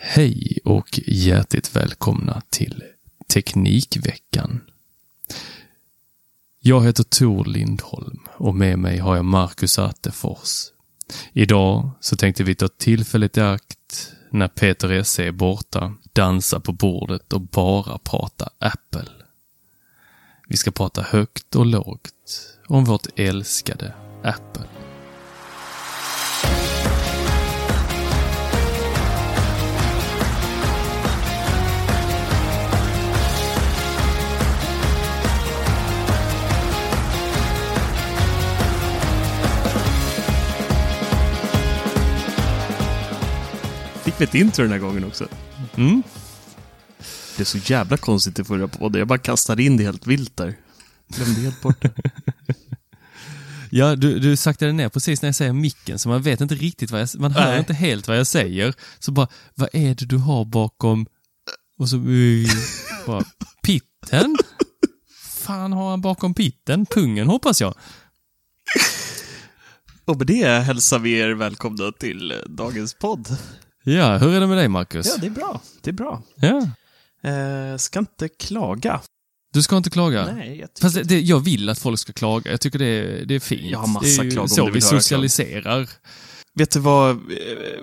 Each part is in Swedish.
Hej och hjärtligt välkomna till Teknikveckan. Jag heter Tor Lindholm och med mig har jag Marcus Attefors. Idag så tänkte vi ta tillfället i akt när Peter Esse är borta, dansa på bordet och bara prata Apple. Vi ska prata högt och lågt om vårt älskade Apple. Ett intro den här gången också? Mm. Det är så jävla konstigt i förra podden. Jag bara kastade in det helt vilt där. Glömde helt bort det. Ja, du, du saktade ner precis när jag säger micken, så man vet inte riktigt vad jag, man hör Nej. inte helt vad jag säger. Så bara, vad är det du har bakom? Och så, uh, bara, pitten? Fan har han bakom pitten? Pungen hoppas jag. Och med det hälsar vi er välkomna till eh, dagens podd. Ja, hur är det med dig Marcus? Ja, det är bra. Det är bra. Ja. Eh, ska inte klaga. Du ska inte klaga? Nej, jag. Fast det, det, jag vill att folk ska klaga. Jag tycker det, är- det är fint. Jag har massa det är ju klagomål så vi socialiserar. Vet du vad? eh,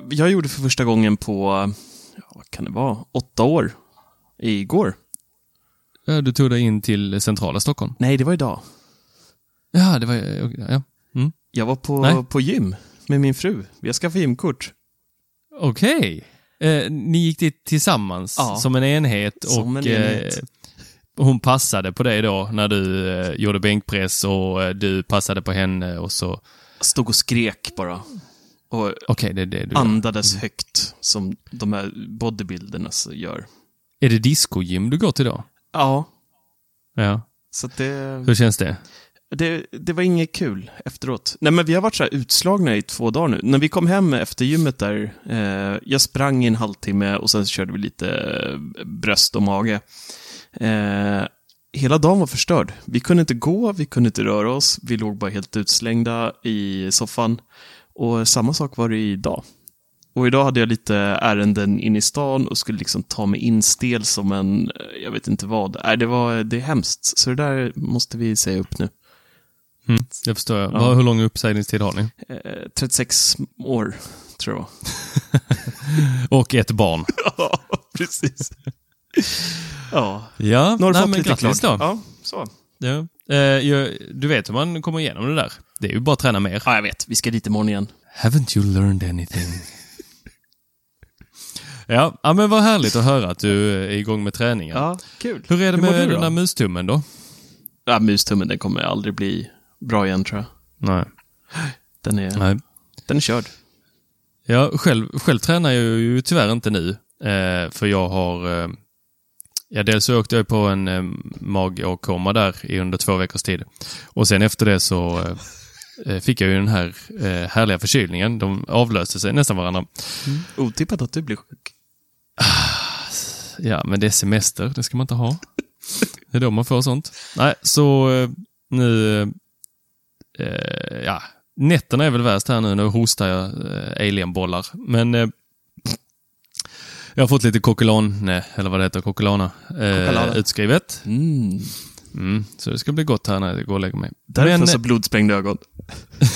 Jag gjorde för första gången på, vad kan det vara, åtta år. Igår. Ja, du tog dig in till centrala Stockholm. Nej, det var idag. Ja, det var... Ja. Mm. Jag var på, Nej. på gym med min fru. Vi har skaffat gymkort. Okej. Eh, ni gick dit tillsammans Ja. som en enhet Som och en enhet. Eh, hon passade på dig då när du eh, gjorde bänkpress och eh, du passade på henne och så... Stod och skrek bara. Och Okej, det det du gör. andades högt, som de här bodybuilderna gör. Är det discogym du går till då? Ja, Ja. så det, Hur känns det? Det, det var inget kul efteråt. Nej, men vi har varit så här utslagna i två dagar nu. När vi kom hem efter gymmet där, eh, jag sprang i en halvtimme och sen så körde vi lite eh, bröst och mage. Eh, hela dagen var förstörd. Vi kunde inte gå, vi kunde inte röra oss, vi låg bara helt utslängda i soffan. Och samma sak var det idag. Och idag hade jag lite ärenden in i stan och skulle liksom ta mig in stel som en, eh, jag vet inte vad. Nej, det, var, det är hemskt. Så det där måste vi säga upp nu. Mm, det förstår jag. Ja. Hur lång uppsägningstid har ni? Eh, 36 år, tror jag. Och ett barn. Ja, precis. ja, Ja, nu har du nej, fått lite grattis klart. då. Ja, så. Ja. Eh, du vet hur man kommer igenom det där. Det är ju bara att träna mer. Ja, jag vet. Vi ska dit imorgon igen. Haven't you learned anything? ja, ja, men vad härligt att höra att du är igång med träningen. Ja, kul. Hur är det mår med den där mustummen då? Ja, mustummen, den kommer aldrig bli bra igen, tror jag. Nej. Den är, Nej. den är körd. Jag själv, själv tränar jag ju tyvärr inte nu. Eh, för jag har... Eh, ja, dels så åkte jag på en eh, magåkomma där i under två veckors tid. Och sen efter det så... Eh, eh, fick jag ju den här eh, härliga förkylningen. De avlöste sig nästan varandra. Otippat att du blir sjuk. Ja, men det är semester, det ska man inte ha. Det är då man får sånt. Nej, så eh, nu... Eh, ja, nätterna är väl värst här nu. Nu hostar jag eh, alienbollar. Men eh, jag har fått lite kokulan, nej, eller vad det heter, kokulana, eh, utskrivet. Mm. Mm, så det ska bli gott här när jag går och lägger mig. Därför Men- så blodsprängda ögon.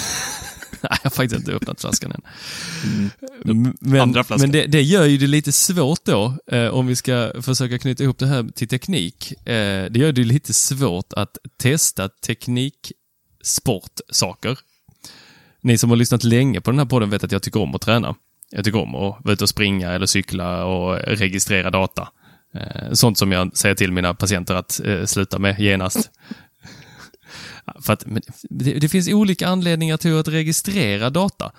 Nej, jag har faktiskt inte öppnat flaskan än. Mm. M- Men, men det, det gör ju det lite svårt då, eh, om vi ska försöka knyta ihop det här till teknik. Eh, det gör det lite svårt att testa sportsaker. Ni som har lyssnat länge på den här podden vet att jag tycker om att träna. Jag tycker om att vara ute och springa eller cykla och registrera data. Eh, sånt som jag säger till mina patienter att eh, sluta med genast. För att men det, det finns olika anledningar till att registrera data.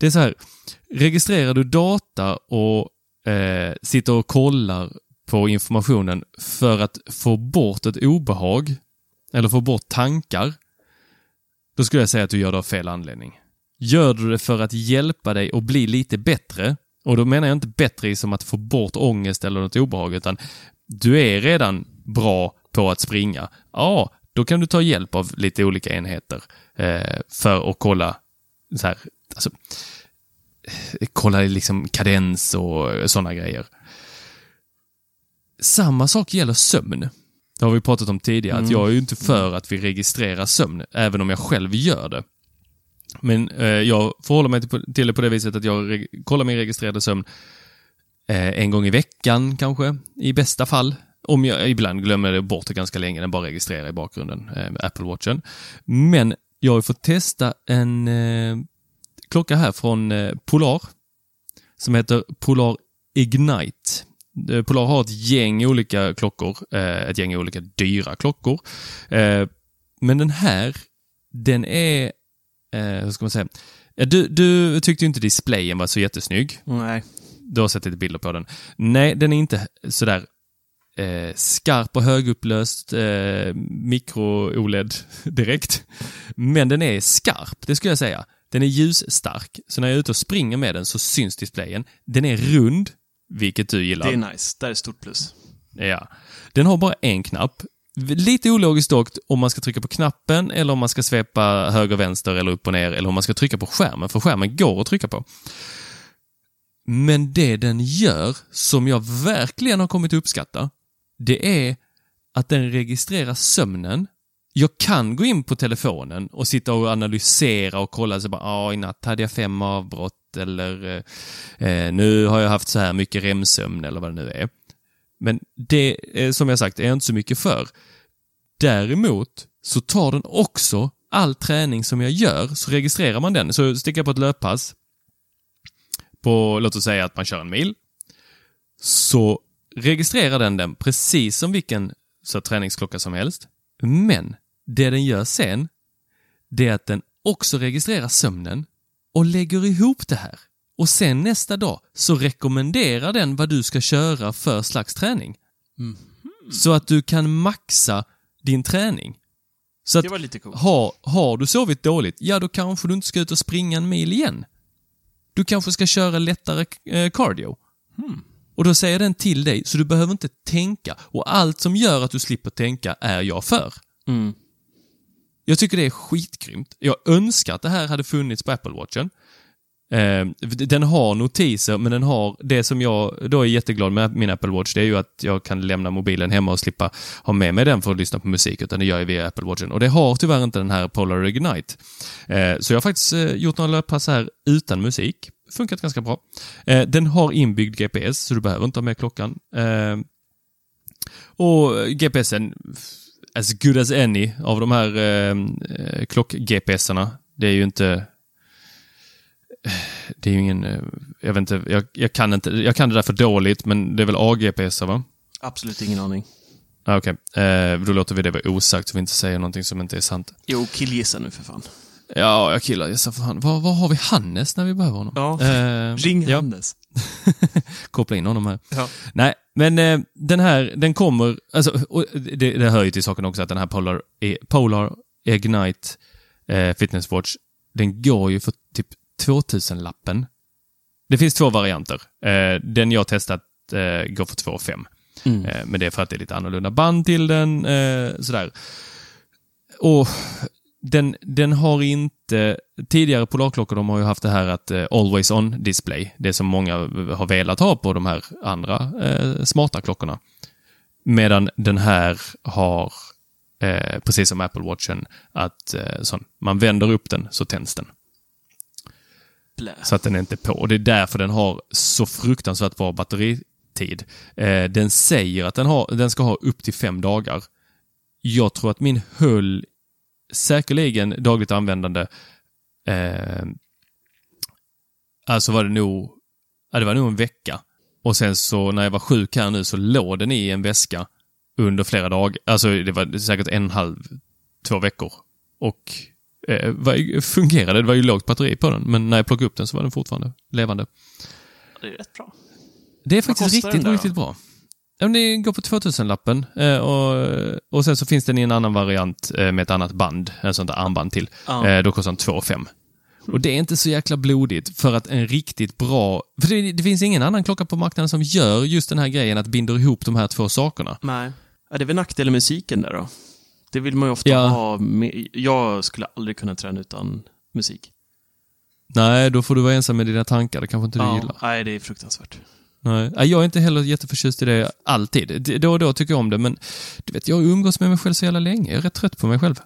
Det är så här, registrerar du data och eh, sitter och kollar på informationen för att få bort ett obehag eller få bort tankar, då skulle jag säga att du gör det av fel anledning. Gör du det för att hjälpa dig att bli lite bättre, och då menar jag inte bättre i som att få bort ångest eller något obehag, utan du är redan bra på att springa. Ja, då kan du ta hjälp av lite olika enheter eh, för att kolla så här, alltså, eh, kolla liksom kadens och sådana grejer. Samma sak gäller sömn. Det har vi pratat om tidigare, att jag är ju inte för att vi registrerar sömn, även om jag själv gör det. Men eh, jag förhåller mig till, till det på det viset att jag kollar min registrerade sömn eh, en gång i veckan kanske, i bästa fall. Om jag ibland glömmer det bort det ganska länge, den bara registrerar i bakgrunden, eh, Apple Watchen. Men jag har ju fått testa en eh, klocka här från eh, Polar som heter Polar Ignite. Eh, Polar har ett gäng olika klockor, eh, ett gäng olika dyra klockor. Eh, men den här, den är, hur ska man säga, du, du tyckte inte displayen var så jättesnygg. Nej. Du har sett lite bilder på den. Nej, den är inte sådär eh, skarp och högupplöst eh, mikro-OLED direkt. Men den är skarp, det skulle jag säga. Den är ljusstark, så när jag är ute och springer med den så syns displayen. Den är rund, vilket du gillar. Det är nice. Det är ett stort plus. Ja. Den har bara en knapp. Lite ologiskt dock om man ska trycka på knappen eller om man ska svepa höger, vänster eller upp och ner eller om man ska trycka på skärmen, för skärmen går att trycka på. Men det den gör, som jag verkligen har kommit att uppskatta, det är att den registrerar sömnen. Jag kan gå in på telefonen och sitta och analysera och kolla så bara, ah, i natt hade jag fem avbrott eller eh, eh, nu har jag haft så här mycket remsömn eller vad det nu är. Men det, eh, som jag sagt, är jag inte så mycket för. Däremot så tar den också all träning som jag gör, så registrerar man den. Så sticker jag på ett löppass, på, låt oss säga att man kör en mil, så registrerar den den precis som vilken så träningsklocka som helst. Men det den gör sen, det är att den också registrerar sömnen och lägger ihop det här. Och sen nästa dag så rekommenderar den vad du ska köra för slags träning. Så att du kan maxa din träning. Så att Det var lite coolt. har, har du sovit dåligt, ja då kanske du inte ska ut och springa en mil igen. Du kanske ska köra lättare eh, cardio. Och då säger den till dig, så du behöver inte tänka. Och allt som gör att du slipper tänka är jag för. Mm. Jag tycker det är skitgrymt. Jag önskar att det här hade funnits på Apple Watchen. Eh, den har notiser, men den har det som jag då är jätteglad med min Apple Watch, det är ju att jag kan lämna mobilen hemma och slippa ha med mig den för att lyssna på musik, utan det gör jag via Apple Watchen. Och det har tyvärr inte den här Polar Ignite. Eh, så jag har faktiskt eh, gjort några löppass här utan musik. Funkat ganska bra. Eh, den har inbyggd GPS, så du behöver inte ha med klockan. Eh, och GPSen, as good as any av de här eh, klock-GPSarna. Det är ju inte... Det är ju ingen... eh, Jag vet inte, jag, jag, kan inte, jag kan det där för dåligt, men det är väl AGPS va? Absolut ingen aning. Ah, Okej, eh, då låter vi det vara osagt så vi inte säger någonting som inte är sant. Jo, killgissa nu för fan. Ja, jag killar gissar för fan. Var, var har vi Hannes när vi behöver honom? Ja, Eh, Ring ja, Hannes. koppla in honom här. Ja. Nej, men eh, den här, den kommer, alltså, det, det hör ju till saken också att den här Polar, E- Polar Ignite eh, fitnesswatch, den går ju för typ 2000-lappen. Det finns två varianter. Eh, den jag testat eh, går för 2 5. Mm. Eh, men det är för att det är lite annorlunda band till den. Eh, sådär. Och den, den har inte... Tidigare Polarklockor de har ju haft det här att eh, Always On display. Det som många har velat ha på de här andra eh, smarta klockorna. Medan den här har, eh, precis som Apple Watchen, att eh, sån, man vänder upp den så tänds den. Blä. Så att den är inte på. Och det är därför den har så fruktansvärt bra batteritid. Eh, den säger att den, har, den ska ha upp till fem dagar. Jag tror att min höll säkerligen dagligt användande eh, alltså var det nog, ja, det var nog en vecka. Och sen så när jag var sjuk här nu så låg den i en väska under flera dagar. Alltså det var säkert en halv, två veckor. Och eh, var, fungerade. Det var ju lågt batteri på den, men när jag plockade upp den så var den fortfarande levande. Det är rätt bra. Det är faktiskt riktigt, riktigt bra. Ja, men det går på 2000-lappen eh, och, och sen så finns den i en annan variant eh, med ett annat band, en sånt där armband till. Ja. Eh, då kostar den 2 5. Och det är inte så jäkla blodigt för att en riktigt bra... För det, det finns ingen annan klocka på marknaden som gör just den här grejen att binder ihop de här två sakerna. Nej. Ja, det är väl nackdelen med musiken där då. Det vill man ju ofta Ja. ha med. Jag skulle aldrig kunna träna utan musik. Nej, då får du vara ensam med dina tankar. Det kanske inte du Ja, gillar. nej, det är fruktansvärt. Nej. Jag är inte heller jätteförtjust i det alltid. Då och då tycker jag om det, men du vet, jag har umgås med mig själv så jävla länge. Jag är rätt trött på mig själv.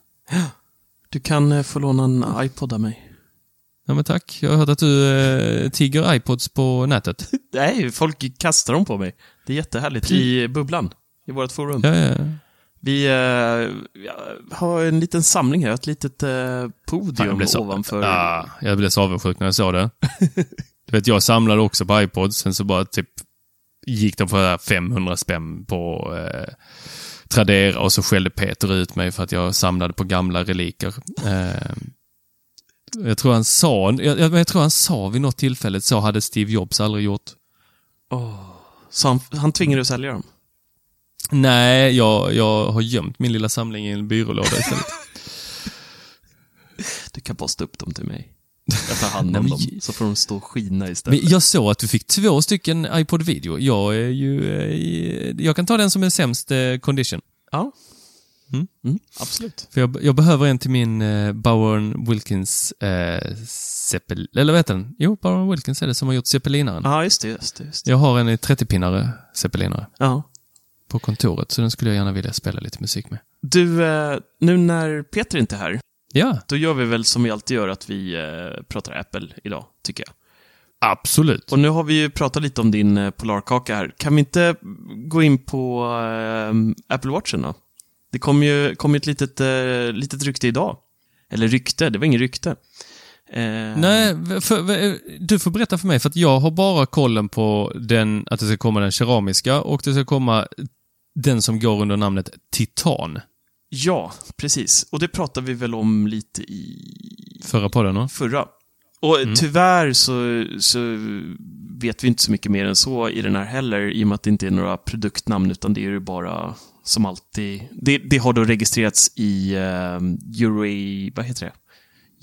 Du kan eh, få låna en iPod av mig. Ja, men tack. Jag har hört att du eh, tigger iPods på nätet. Nej, folk kastar dem på mig. Det är jättehärligt. I bubblan. I vårt forum. Ja, ja. Vi eh, har en liten samling här. Ett litet eh, Fan, podium jag blev så, ovanför. ah, jag blev så avundsjuk när jag såg det. du vet, jag samlade också på iPods, sen så bara typ gick de för 500 spänn på eh, Tradera och så skällde Peter ut mig för att jag samlade på gamla reliker. Eh, jag tror han sa, jag, jag, jag tror han sa vid något tillfälle, så hade Steve Jobs aldrig gjort. Så han, han tvingade att sälja dem. Nej, jag, jag har gömt min lilla samling i en byrålåda istället. Du kan posta upp dem till mig. Jag tar hand om dem. Så får de stå och skina istället. Men jag såg att du fick två stycken iPod Video. Jag är ju... eh, Jag kan ta den som är sämst eh, condition. Ja. Mm. Mm, absolut. För jag, jag behöver en till min eh, Bowen Wilkins eh, Zeppel... Eller heter den? Jo, Bowen Wilkins är det som har gjort Zeppelinaren. Ja, just det. Just det, just det. Jag har en i 30-pinnare Zeppelinare Ja. på kontoret, så den skulle jag gärna vilja spela lite musik med. Du, eh, nu när Peter inte är här, Ja, då gör vi väl som vi alltid gör, att vi eh, pratar Apple idag, tycker jag. absolut. Och nu har vi ju pratat lite om din eh, Polarkaka här. Kan vi inte gå in på eh, Apple Watchen då? Det kom ju kom ju ett litet, eh, litet rykte idag. Eller rykte, det var inget rykte. Eh, Nej, för, för, du får berätta för mig, för att jag har bara kollen på den, att det ska komma den keramiska och det ska komma den som går under namnet Titan. Ja, precis. Och det pratade vi väl om lite i Förra podden, va? förra. Och tyvärr så, så vet vi inte så mycket mer än så i den här heller, i och med att det inte är några produktnamn, utan det är ju bara som alltid. Det, det har då registrerats i uh, Euro... Vad heter det?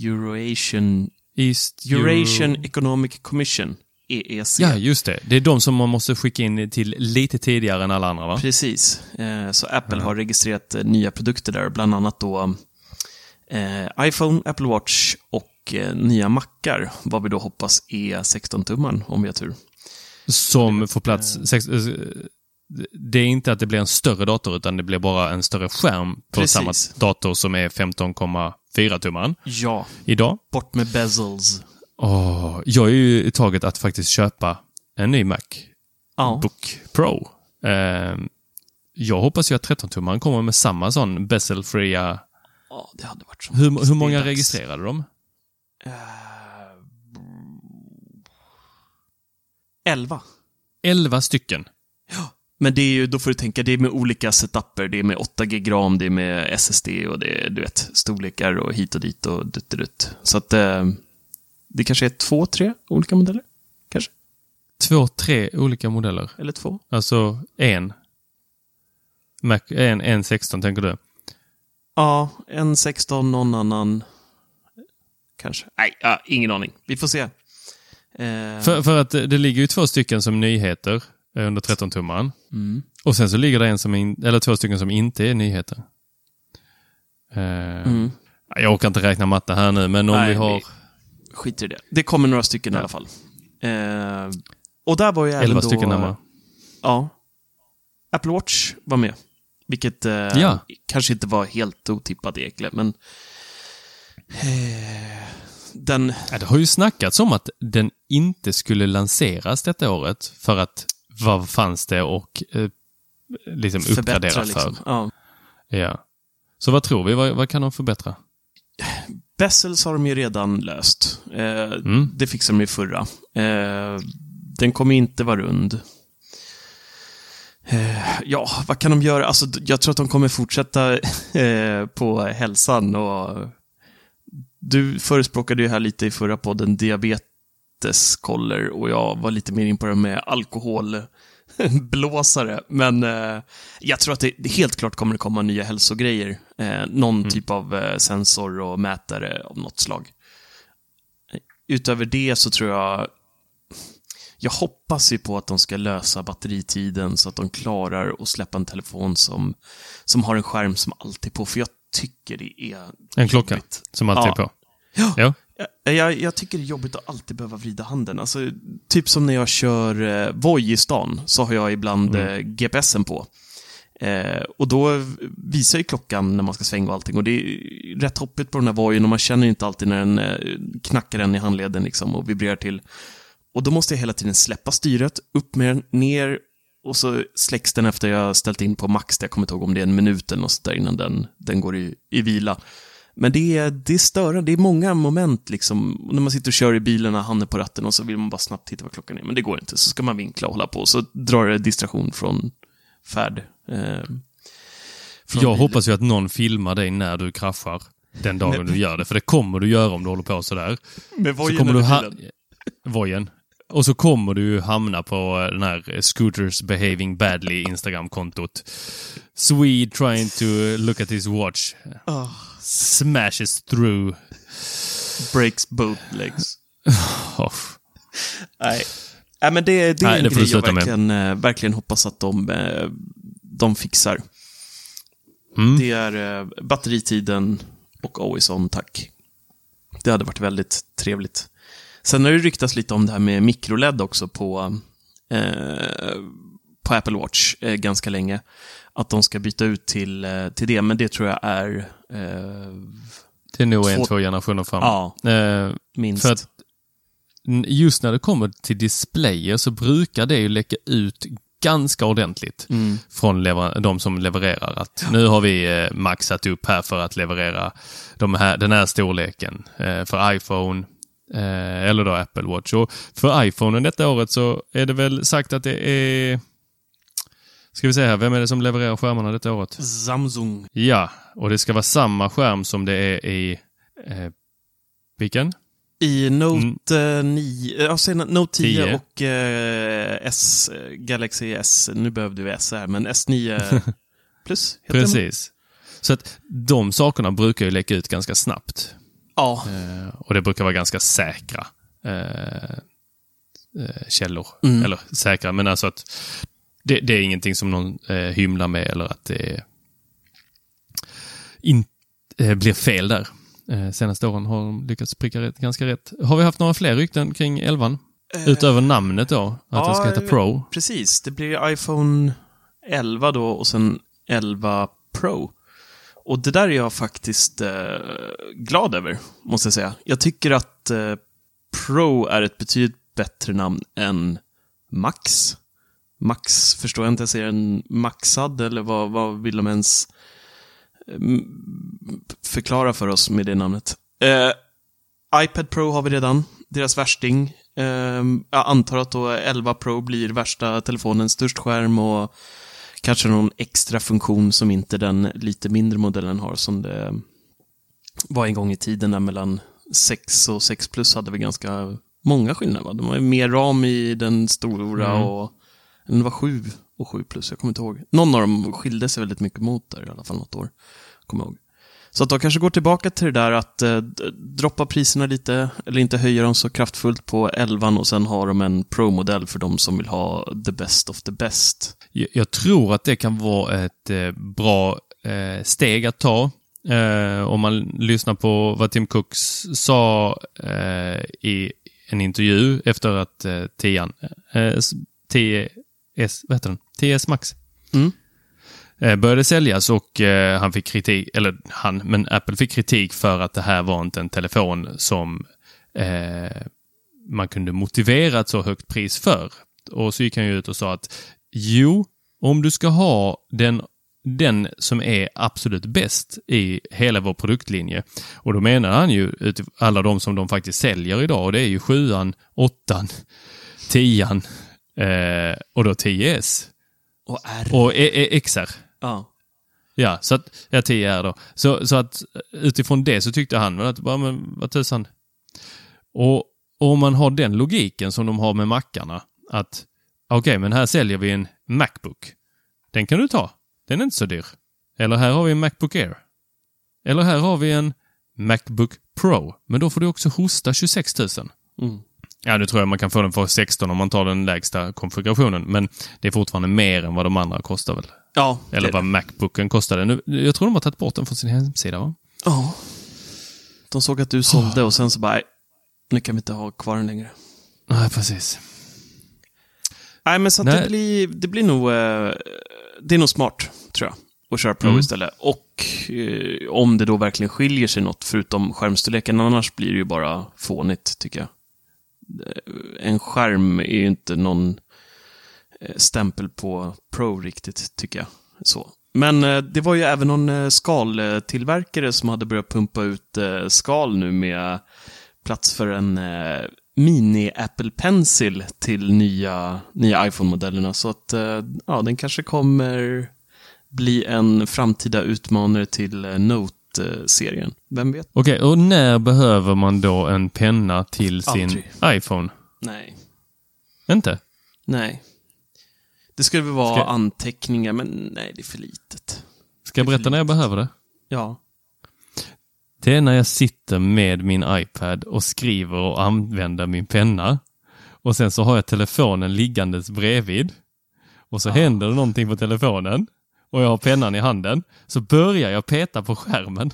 Eurasian, East Eurasian Euro- Economic Commission, EEC. Ja, just det. Det är de som man måste skicka in till lite tidigare än alla andra, va? Precis. Eh, Så Apple har registrerat eh, nya produkter där, bland annat då eh, iPhone, Apple Watch och nya Macar, vad vi då hoppas är 16-tummaren, om vi har tur. Som får plats... Sex, det är inte att det blir en större dator, utan det blir bara en större skärm på Precis. samma dator som är 15,4 tummaren Ja, idag. bort med bezels. Åh, jag är ju taget att faktiskt köpa en ny Mac Ja, Book Pro. Eh, jag hoppas ju att 13-tummaren kommer med samma sån bezelfria... ja det hade varit Hur, hur många registrerade de? 11. 11 stycken. Men det är ju, då får du tänka, det är med olika setuper. Det är med 8 GB ram, det är med SSD och det är, du vet, storlekar och hit och dit och dutt dutt. Så att eh, det kanske är två, tre olika modeller? Kanske? Två, tre olika modeller. Eller två? Alltså en. Mac, en, en 16 tänker du? Ja, en 16, någon annan kanske. Nej, ja, ingen aning. Vi får se. Eh, För, för att det ligger ju två stycken som nyheter eh, under 13-tummaren. Och sen så ligger det en som in, eller två stycken som inte är nyheter. Eh, Jag orkar inte räkna matte här nu, men om Nej, vi har skit i det. Det kommer några stycken i alla fall. Eh, och där var ju även 11 då... stycken närmare. Ja. Apple Watch var med. Vilket eh, Ja. kanske inte var helt otippat egentligen, men... Eh, den... Ja, det har ju snackats om att den inte skulle lanseras detta året för att vad fanns det och eh, liksom uppgradera förbättra, för? liksom. Ja. Ja. Så vad tror vi? Vad, vad kan de förbättra? Bezels har de ju redan löst. Eh, Mm. Det fixade de i förra. Eh, den kommer inte vara rund. Eh, ja, vad kan de göra? Alltså, jag tror att de kommer fortsätta eh, på hälsan och du förespråkade ju här lite i förra podden diabeteskoller och jag var lite mer in på det med alkoholblåsare. Men eh, jag tror att det, helt klart kommer det komma nya hälsogrejer. Eh, någon typ av eh, sensor och mätare av något slag. Utöver det så tror jag jag hoppas ju på att de ska lösa batteritiden så att de klarar att släppa en telefon som, som har en skärm som alltid är på. För jag tycker det är En klocka jobbigt. som alltid Ja. är på. Ja. Ja. Jag, jag, tycker det är jobbigt att alltid behöva vrida handen. Alltså, typ som när jag kör eh, Voi i stan, så har jag ibland Mm. eh, GPSen på. Eh, och då visar ju klockan när man ska svänga och allting. Och det är rätt hoppigt på den här Voien och man känner inte alltid när den eh, knackar den i handleden liksom och vibrerar till. Och då måste jag hela tiden släppa styret, upp med den, ner och så släcks den efter jag ställt in på max. Jag kommer inte ihåg om det är en minut eller något där innan den, den går i, i vila. Men det är, det är störande, det är många moment liksom. När man sitter och kör i bilen och handen på ratten och så vill man bara snabbt titta vad klockan är. Men det går inte, så ska man vinkla och hålla på. Så drar det distraktion från färd. Eh, från Jag bilen. hoppas ju att någon filmar dig när du kraschar. Den dagen du gör det. För det kommer du göra om du håller på sådär. Med Så vojen kommer du ha... Vojen. Och så kommer du hamna på den här Scooters Behaving Badly Instagram-kontot. Swede trying to look at his watch. Ah. Smashes through. Breaks both legs. Oh. Nej. Nej, men det, det är Nej, en det grej jag sluta med. verkligen, eh, verkligen hoppas att de, eh, de fixar. Mm. Det är eh, batteritiden och always on, tack. Det hade varit väldigt trevligt. Sen har det ryktats lite om det här med mikroled också på, eh, på Apple Watch eh, ganska länge. Att de ska byta ut till, eh, till det, men det tror jag är eh, Det är nog en, Två- två generationer fram. Ja. Eh, minst. För att just när det kommer till displayer så brukar det ju läcka ut ganska ordentligt Mm. från de som levererar. Att nu har vi eh, maxat upp här för att leverera de här, den här storleken eh, för iPhone eh, eller då Apple Watch. Och för iPhonen detta året så är det väl sagt att det är Ska vi se här, vem är det som levererar skärmarna detta året? Samsung. Ja, och det ska vara samma skärm som det är i eh, vilken? I Note mm. 9, jag säger Note 10, 10. och eh, S, eh, Galaxy S, nu behövde vi S här, men S9 plus. Precis. Så att de sakerna brukar ju läcka ut ganska snabbt. Ja, Eh, och det brukar vara ganska säkra eh, eh, källor. Mm. Eller säkra, men alltså att det, det är ingenting som någon eh, hymlar med eller att det in, eh, blir fel där. Eh, senaste åren har de lyckats pricka rätt, ganska rätt. Har vi haft några fler rykten kring 11? Utöver namnet då? Att ja, den ska heta Pro? precis. Det blir iPhone 11 då och sen 11 Pro. Och det där är jag faktiskt eh, glad över, måste jag säga. Jag tycker att eh, Pro är ett betydligt bättre namn än Max. Max förstår jag inte, jag säger en maxad, eller vad, vad vill de ens mm, förklara för oss med det namnet? Eh, iPad Pro har vi redan, deras värsting. Eh, jag antar att då 11 Pro blir värsta telefonen, störst skärm och kanske någon extra funktion som inte den lite mindre modellen har som det var en gång i tiden där mellan 6 och 6 plus hade vi ganska många skillnader. Va? De var ju mer ram i den stora Mm. och det var sju och sju plus, jag kommer inte ihåg. Någon av dem skilde sig väldigt mycket mot där i alla fall något år, kommer jag ihåg. Så att de kanske går tillbaka till det där att eh, droppa priserna lite, eller inte höja dem så kraftfullt på 11 och sen har de en Pro-modell för de som vill ha the best of the best. Jag, jag tror att det kan vara ett eh, bra eh, steg att ta. Eh, om man lyssnar på vad Tim Cook sa eh, i en intervju efter att eh, 10 eh, s- 10S, vad heter den? TS Max Mm. eh, började säljas och eh, han fick kritik, eller han, men Apple fick kritik för att det här var inte en telefon som eh, man kunde motivera ett så högt pris för. Och så gick han ju ut och sa att jo, om du ska ha den, den som är absolut bäst i hela vår produktlinje. Och då menar han ju alla de som de faktiskt säljer idag och det är ju sjuan, åttan, tian eh, och då 10S. Och R. Och E- E- XR. Ja. Ja, så att, ja 10 är då. Så, så att utifrån det så tyckte han väl att, bara, men vad tusan. Och, och om man har den logiken som de har med mackarna, att okej, men här säljer vi en Macbook. Den kan du ta. Den är inte så dyr. Eller här har vi en Macbook Air. Eller här har vi en Macbook Pro. Men då får du också hosta 26 000. Mm. Ja, nu tror jag man kan få den för 16 om man tar den lägsta konfigurationen. Men det är fortfarande mer än vad de andra kostar väl? Ja, Eller det- vad Macbooken kostade. Nu, jag tror de har tagit bort den från sin hemsida, va? Ja. De såg att du sålde och sen så bara, "Nej, nu kan vi inte ha kvar den längre. Nej, precis. Nej, men så att Nej. det blir, det blir nog, eh, det är nog smart, tror jag. Att köra Pro Mm. istället. Och eh, om det då verkligen skiljer sig något förutom skärmstorleken, annars blir det ju bara fånigt, tycker jag. En skärm är ju inte någon eh, stämpel på Pro riktigt, tycker jag. Så. Men eh, det var ju även någon eh, skaltillverkare som hade börjat pumpa ut skal nu med plats för en mini Apple Pencil till nya, nya iPhone-modellerna. Så att ja, den kanske kommer bli en framtida utmanare till Note. Note-serien. Vem vet? Okej, och när behöver man då en penna till sin Aldrig. iPhone? Nej. Inte? Nej. Det skulle väl vara Ska- anteckningar, men nej, det är för litet. Ska jag berätta när jag behöver det? Ja. Det är när jag sitter med min iPad och skriver och använder min penna. Och sen så har jag telefonen liggandes bredvid. Och så händer det någonting på telefonen. Och jag har pennan i handen. Så börjar jag peta på skärmen.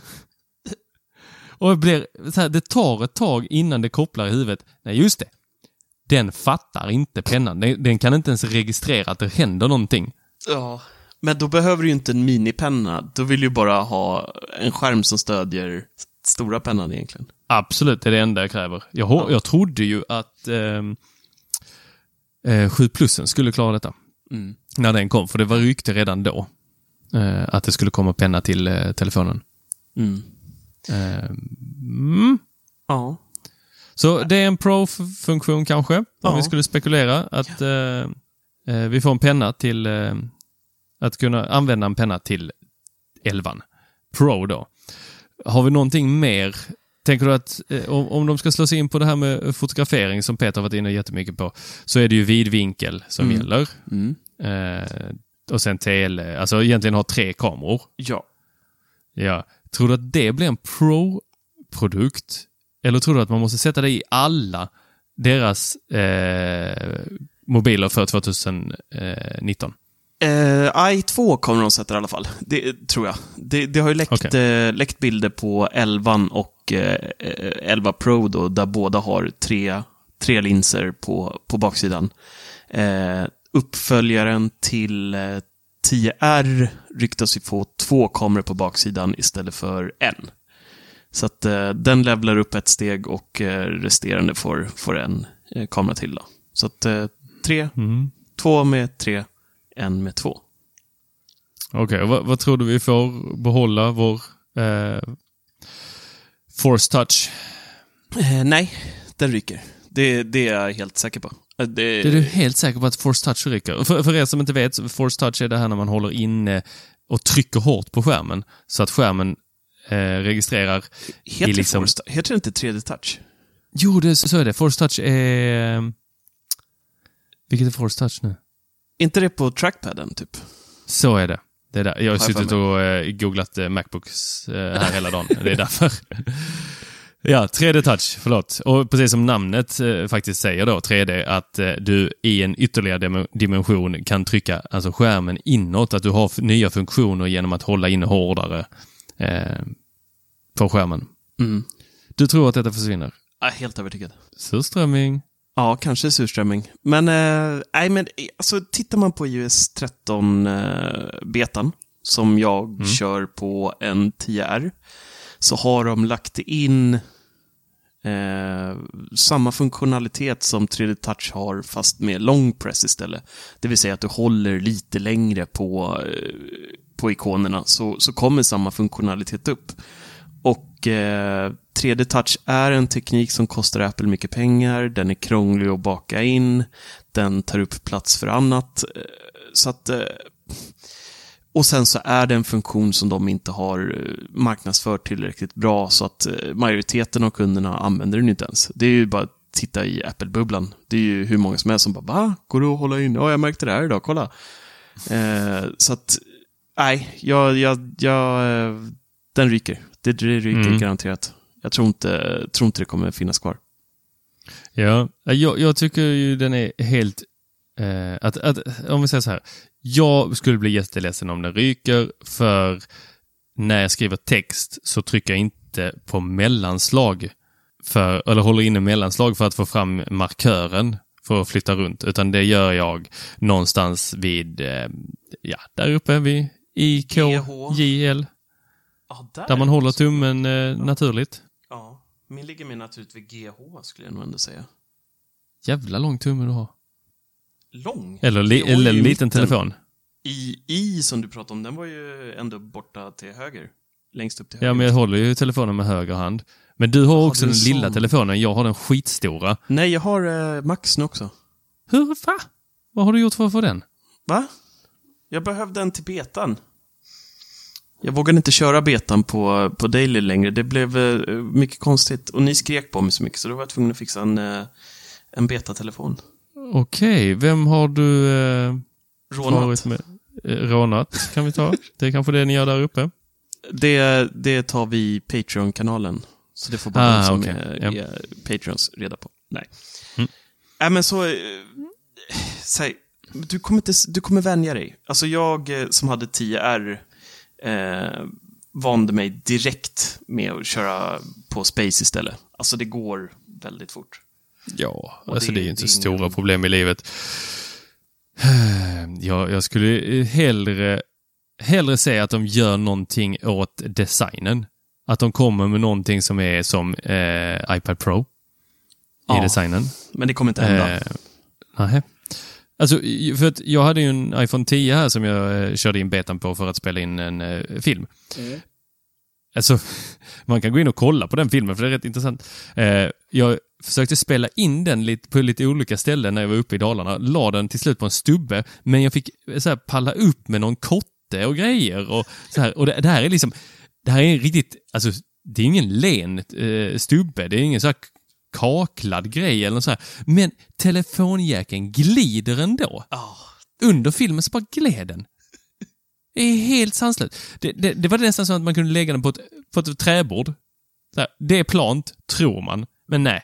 Och det, blir, så här, det tar ett tag innan det kopplar i huvudet. Nej, just det. Den fattar inte pennan. Den, den kan inte ens registrera att det händer någonting. Ja. Men då behöver du ju inte en minipenna. Då vill du ju bara ha en skärm som stödjer stora pennan egentligen. Absolut, det är det enda jag kräver. Jag, ho- jag trodde ju att ehm, eh, 7 plussen skulle klara detta. Mm. När den kom, för det var rykte redan då. Eh, att det skulle komma penna till eh, telefonen. Mm. Eh, mm. Ja. Så det är en Pro-funktion kanske, om Ja. vi skulle spekulera. Att eh, eh, vi får en penna till... Eh, att kunna använda en penna till 11 Pro då. Har vi någonting mer? Tänker du att eh, om, om de ska slå sig in på det här med fotografering som Peter har varit inne jättemycket på, så är det ju vidvinkel som Mm. gäller. Mm. Eh, och sen tele, alltså egentligen ha tre kameror. Ja. Ja. Tror du att det blir en Pro-produkt? Eller tror du att man måste sätta det i alla deras eh, mobiler för 2019? Eh, i2 kommer de sätta i alla fall. Det tror jag. Det, det har ju läckt, Okej. eh, läckt bilder på 11 och eh, eh, 11 Pro då, där båda har tre, tre linser på, på baksidan. Eh, uppföljaren till eh, 10R ryktas ju få två kameror på baksidan istället för en. Så att eh, den levlar upp ett steg och eh, resterande får, får en eh, kamera till. Då. Så att eh, tre, Mm. två med tre, en med två. Okej, och vad, vad tror du vi får behålla vår eh, Force Touch? Eh, nej, den ryker. Det, det är jag helt säker på. Eh, Det, Är du helt säker på att Force Touch ryker? Och För, för er som inte vet, Force Touch är det här när man håller inne och trycker hårt på skärmen så att skärmen eh, registrerar heter, det liksom- Force, heter det inte 3D-touch? Jo, det, så är det. Force Touch är... Vilket är Force Touch nu? inte det på trackpaden, typ? Så är det. Det är där. Jag har för suttit och eh, googlat eh, Macbooks eh, här hela dagen. Det är därför. Ja, 3D touch, förlåt. Och precis som namnet eh, faktiskt säger då, 3D, att eh, du i en ytterligare dim- dimension kan trycka alltså skärmen inåt, att du har nya funktioner genom att hålla inne hårdare eh, på skärmen. Mm. Du tror att detta försvinner? Är helt övertygad. Surströmming? Ja, kanske surströmming. Men, eh, nej, men eh, alltså, tittar man på iOS 13-betan, som jag kör på en 10R, så har de lagt in eh, samma funktionalitet som 3D Touch har, fast med long press istället. Det vill säga att du håller lite längre på, eh, på ikonerna, så, så kommer samma funktionalitet upp. Och eh, 3D Touch är en teknik som kostar Apple mycket pengar, den är krånglig att baka in, den tar upp plats för annat. eh, Så att, eh, och sen så är det en funktion som de inte har eh, marknadsfört tillräckligt bra, så att eh, majoriteten av kunderna använder den inte ens. Det är ju bara att titta i Apple-bubblan. Det är ju hur många som helst som bara va? Går det att hålla in? Ja, jag märkte det här idag, kolla. Eh, så att, nej, jag, jag, jag, eh, den ryker. Det, det ryker Mm. garanterat. Jag tror inte, tror inte det kommer finnas kvar. Ja, jag, jag tycker ju den är helt... Eh, att, att, om vi säger så här. Jag skulle bli jätteledsen om den ryker, för när jag skriver text så trycker jag inte på mellanslag, för, eller håller inne mellanslag för att få fram markören för att flytta runt, utan det gör jag någonstans vid, eh, ja, där uppe vid IKJL, Ja, där man håller tummen eh, naturligt. Ja, min ligger mer naturligt vid GH, skulle jag nog ändå säga. Jävla lång tumme du har. Lång? Eller, li, eller en liten telefon. I, I som du pratade om, den var ju ändå borta till höger. Längst upp till höger. Ja, men jag håller ju telefonen med höger hand. Men du har Har också den en lilla sån? telefonen. Jag har den skitstora. Nej, jag har eh, Max nu också. Hur, va? Vad har du gjort för att få den? Va? Jag behövde en till betan. Jag vågade inte köra betan på, på Daily längre. Det blev eh, mycket konstigt. Och ni skrek på mig så mycket, så då var jag tvungen att fixa en, eh, en betatelefon. Okej, vem har du eh, Rånat. med? Eh, rånat kan vi ta. Det är kanske det ni gör där uppe. Det, det tar vi Patreon-kanalen. Så det får bara Ah, de som okej. är, är Patreons reda på. Nej. Mm. Nej, men så... eh, Säg, du kommer, inte, du kommer vänja dig. Alltså jag eh, som hade 10R eh, vande mig direkt med att köra på Space istället. Alltså det går väldigt fort. Ja, Och alltså det- det är ju inte så ingen- stora problem i livet. Jag, jag skulle hellre, hellre säga att de gör någonting åt designen. Att de kommer med någonting som är som eh, iPad Pro i Ja. designen. Men det kommer inte hända. Eh, nej. Alltså, i- för att jag hade ju en iPhone 10 här som jag eh, körde in betan på för att spela in en eh, film. Alltså, man kan gå in och kolla på den filmen för det är rätt intressant. Eh, jag försökte spela in den lite, på lite olika ställen när jag var uppe i Dalarna. La den till slut på en stubbe, men jag fick så här, palla upp med någon kotte och grejer. Och, så här, och det, det här är liksom, det här är en riktigt, alltså det är ingen len eh, stubbe, det är ingen så här kaklad grej eller så här. Men telefonjäkeln glider ändå. Ah. Under filmen så bara gled den. Det är helt sanslöst. Det, det, det var nästan så att man kunde lägga den på ett, på ett träbord. Här, det är plant, tror man. Men nej,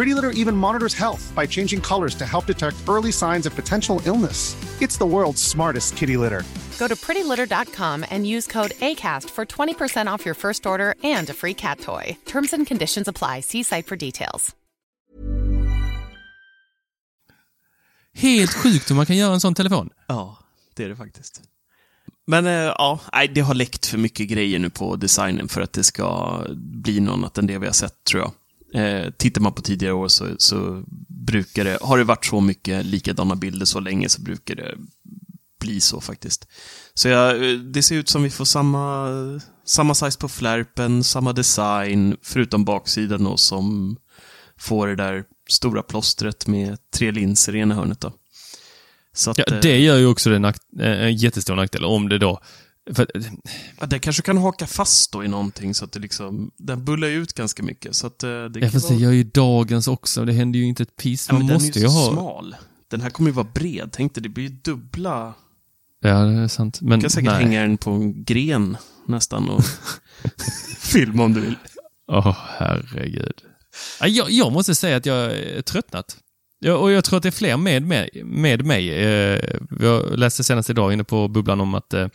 Pretty Litter even monitors health by changing colors to help detect early signs of potential illness. It's the world's smartest kitty litter. Go to prettylitter.com and use code ACAST for 20% off your first order and a free cat toy. Terms and conditions apply. See site for details. Helt sjukt hur man kan göra en sån telefon. Ja, det är det faktiskt. Men eh, ja, nej, det har läckt för mycket grejer nu på designen för att det ska bli något annat än det vi har sett, tror jag. Eh, tittar man på tidigare år så, så brukar det, har det varit så mycket likadana bilder så länge så brukar det bli så faktiskt. Så ja, eh, det ser ut som vi får samma, samma size på flärpen, samma design, förutom baksidan då som får det där stora plåstret med tre linser i ena hörnet då. Att, Ja, eh, det gör ju också en, eh, en jättestor nackdel om det då... För, Ja, det kanske kan haka fast då i någonting så att det liksom, den bullar ut ganska mycket. Så att eh, det ja, fast det gör ju dagens också. Det händer ju inte ett piss. Ja, Man den måste är ju ha... smal. Den här kommer ju vara bred. Tänk dig, det blir ju dubbla... Ja, det är sant. Men Du kan säkert nej. hänga den på en gren nästan och filma om du vill. Åh, herregud. Ja, Jag, jag måste säga att jag är tröttnat. Ja, och jag tror att det är fler med, med, med mig. Eh, Jag läste senast idag inne på bubblan om att eh,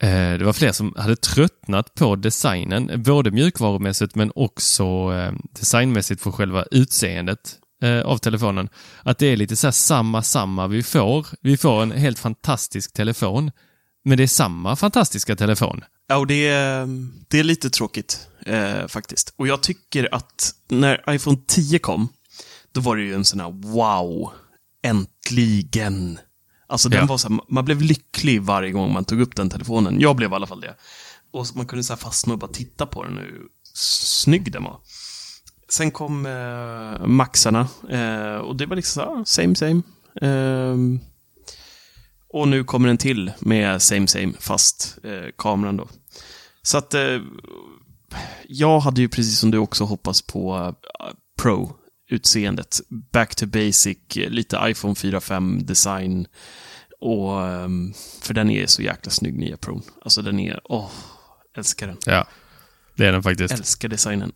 Eh, det var fler som hade tröttnat på designen, både mjukvarumässigt men också eh, designmässigt för själva utseendet eh, av telefonen. Att det är lite så här samma, samma vi får. Vi får en helt fantastisk telefon, men det är samma fantastiska telefon. Ja, och det är, det är lite tråkigt eh, faktiskt. Och jag tycker att när iPhone 10 kom, då var det ju en sån här wow, äntligen. Alltså den Ja. var så här, man blev lycklig varje gång man tog upp den telefonen. Jag blev i alla fall det. Och man kunde så fastna och bara titta på den hur snygg den var. Sen kom eh, Maxarna eh, och det var liksom så här, same same. Ehm, och nu kommer en till med same same, fast eh, kameran då. Så att eh, jag hade ju precis som du också hoppats på eh, Pro-utseendet. Back to basic, lite iPhone 4-5 design. Och, ehm, för den är så jäkla snygg, nya Pro. Alltså den är, åh, älskar den. Ja, det är den faktiskt. Älskar designen.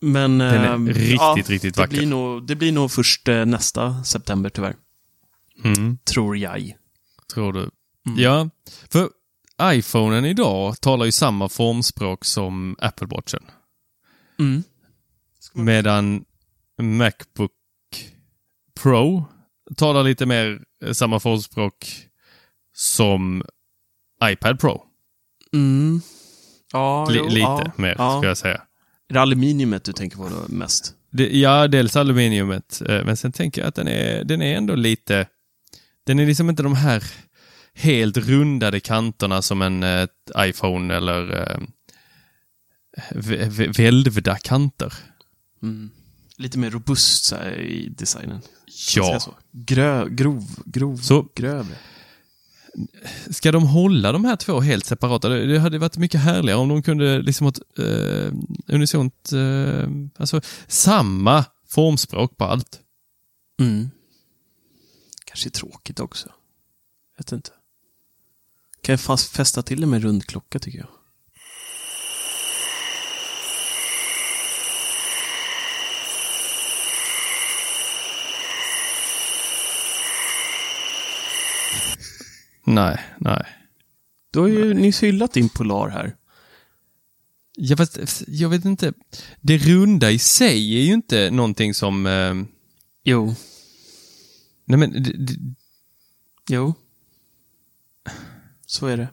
Men... Den är ehm, riktigt, ja, riktigt det vacker. Blir nog, det blir nog först eh, nästa september tyvärr. Mm. Tror jag. Tror du? Ja, för iPhonen idag talar ju samma formspråk som Apple Watchen. Mm. Medan Macbook Pro talar lite mer samma formspråk som iPad Pro. Mm. Ja, Li- jo, lite ja, mer, ja. ska jag säga. Är det aluminiumet du tänker på då mest? Det, ja, dels aluminiumet, eh, men sen tänker jag att den är, den är ändå lite... Den är liksom inte de här helt rundade kanterna som en eh, iPhone eller eh, vä- vä- välvda kanter. Mm. Lite mer robust så här, i designen. Ja. Så. Grö, grov, grov, Så- grövre. Ska de hålla de här två helt separata? Det, hade varit mycket härligare om de kunde liksom ha ett eh, unisont, eh, alltså samma formspråk på allt. Mm. Kanske tråkigt också. Vet inte. Kan jag fast fästa till det med rund klocka tycker jag. Nej, nej. Du har ju nyss hyllat din Polar här. Ja, fast, jag vet inte. Det runda i sig är ju inte någonting som... Eh, Jo. nej men, det, Jo. Så är det.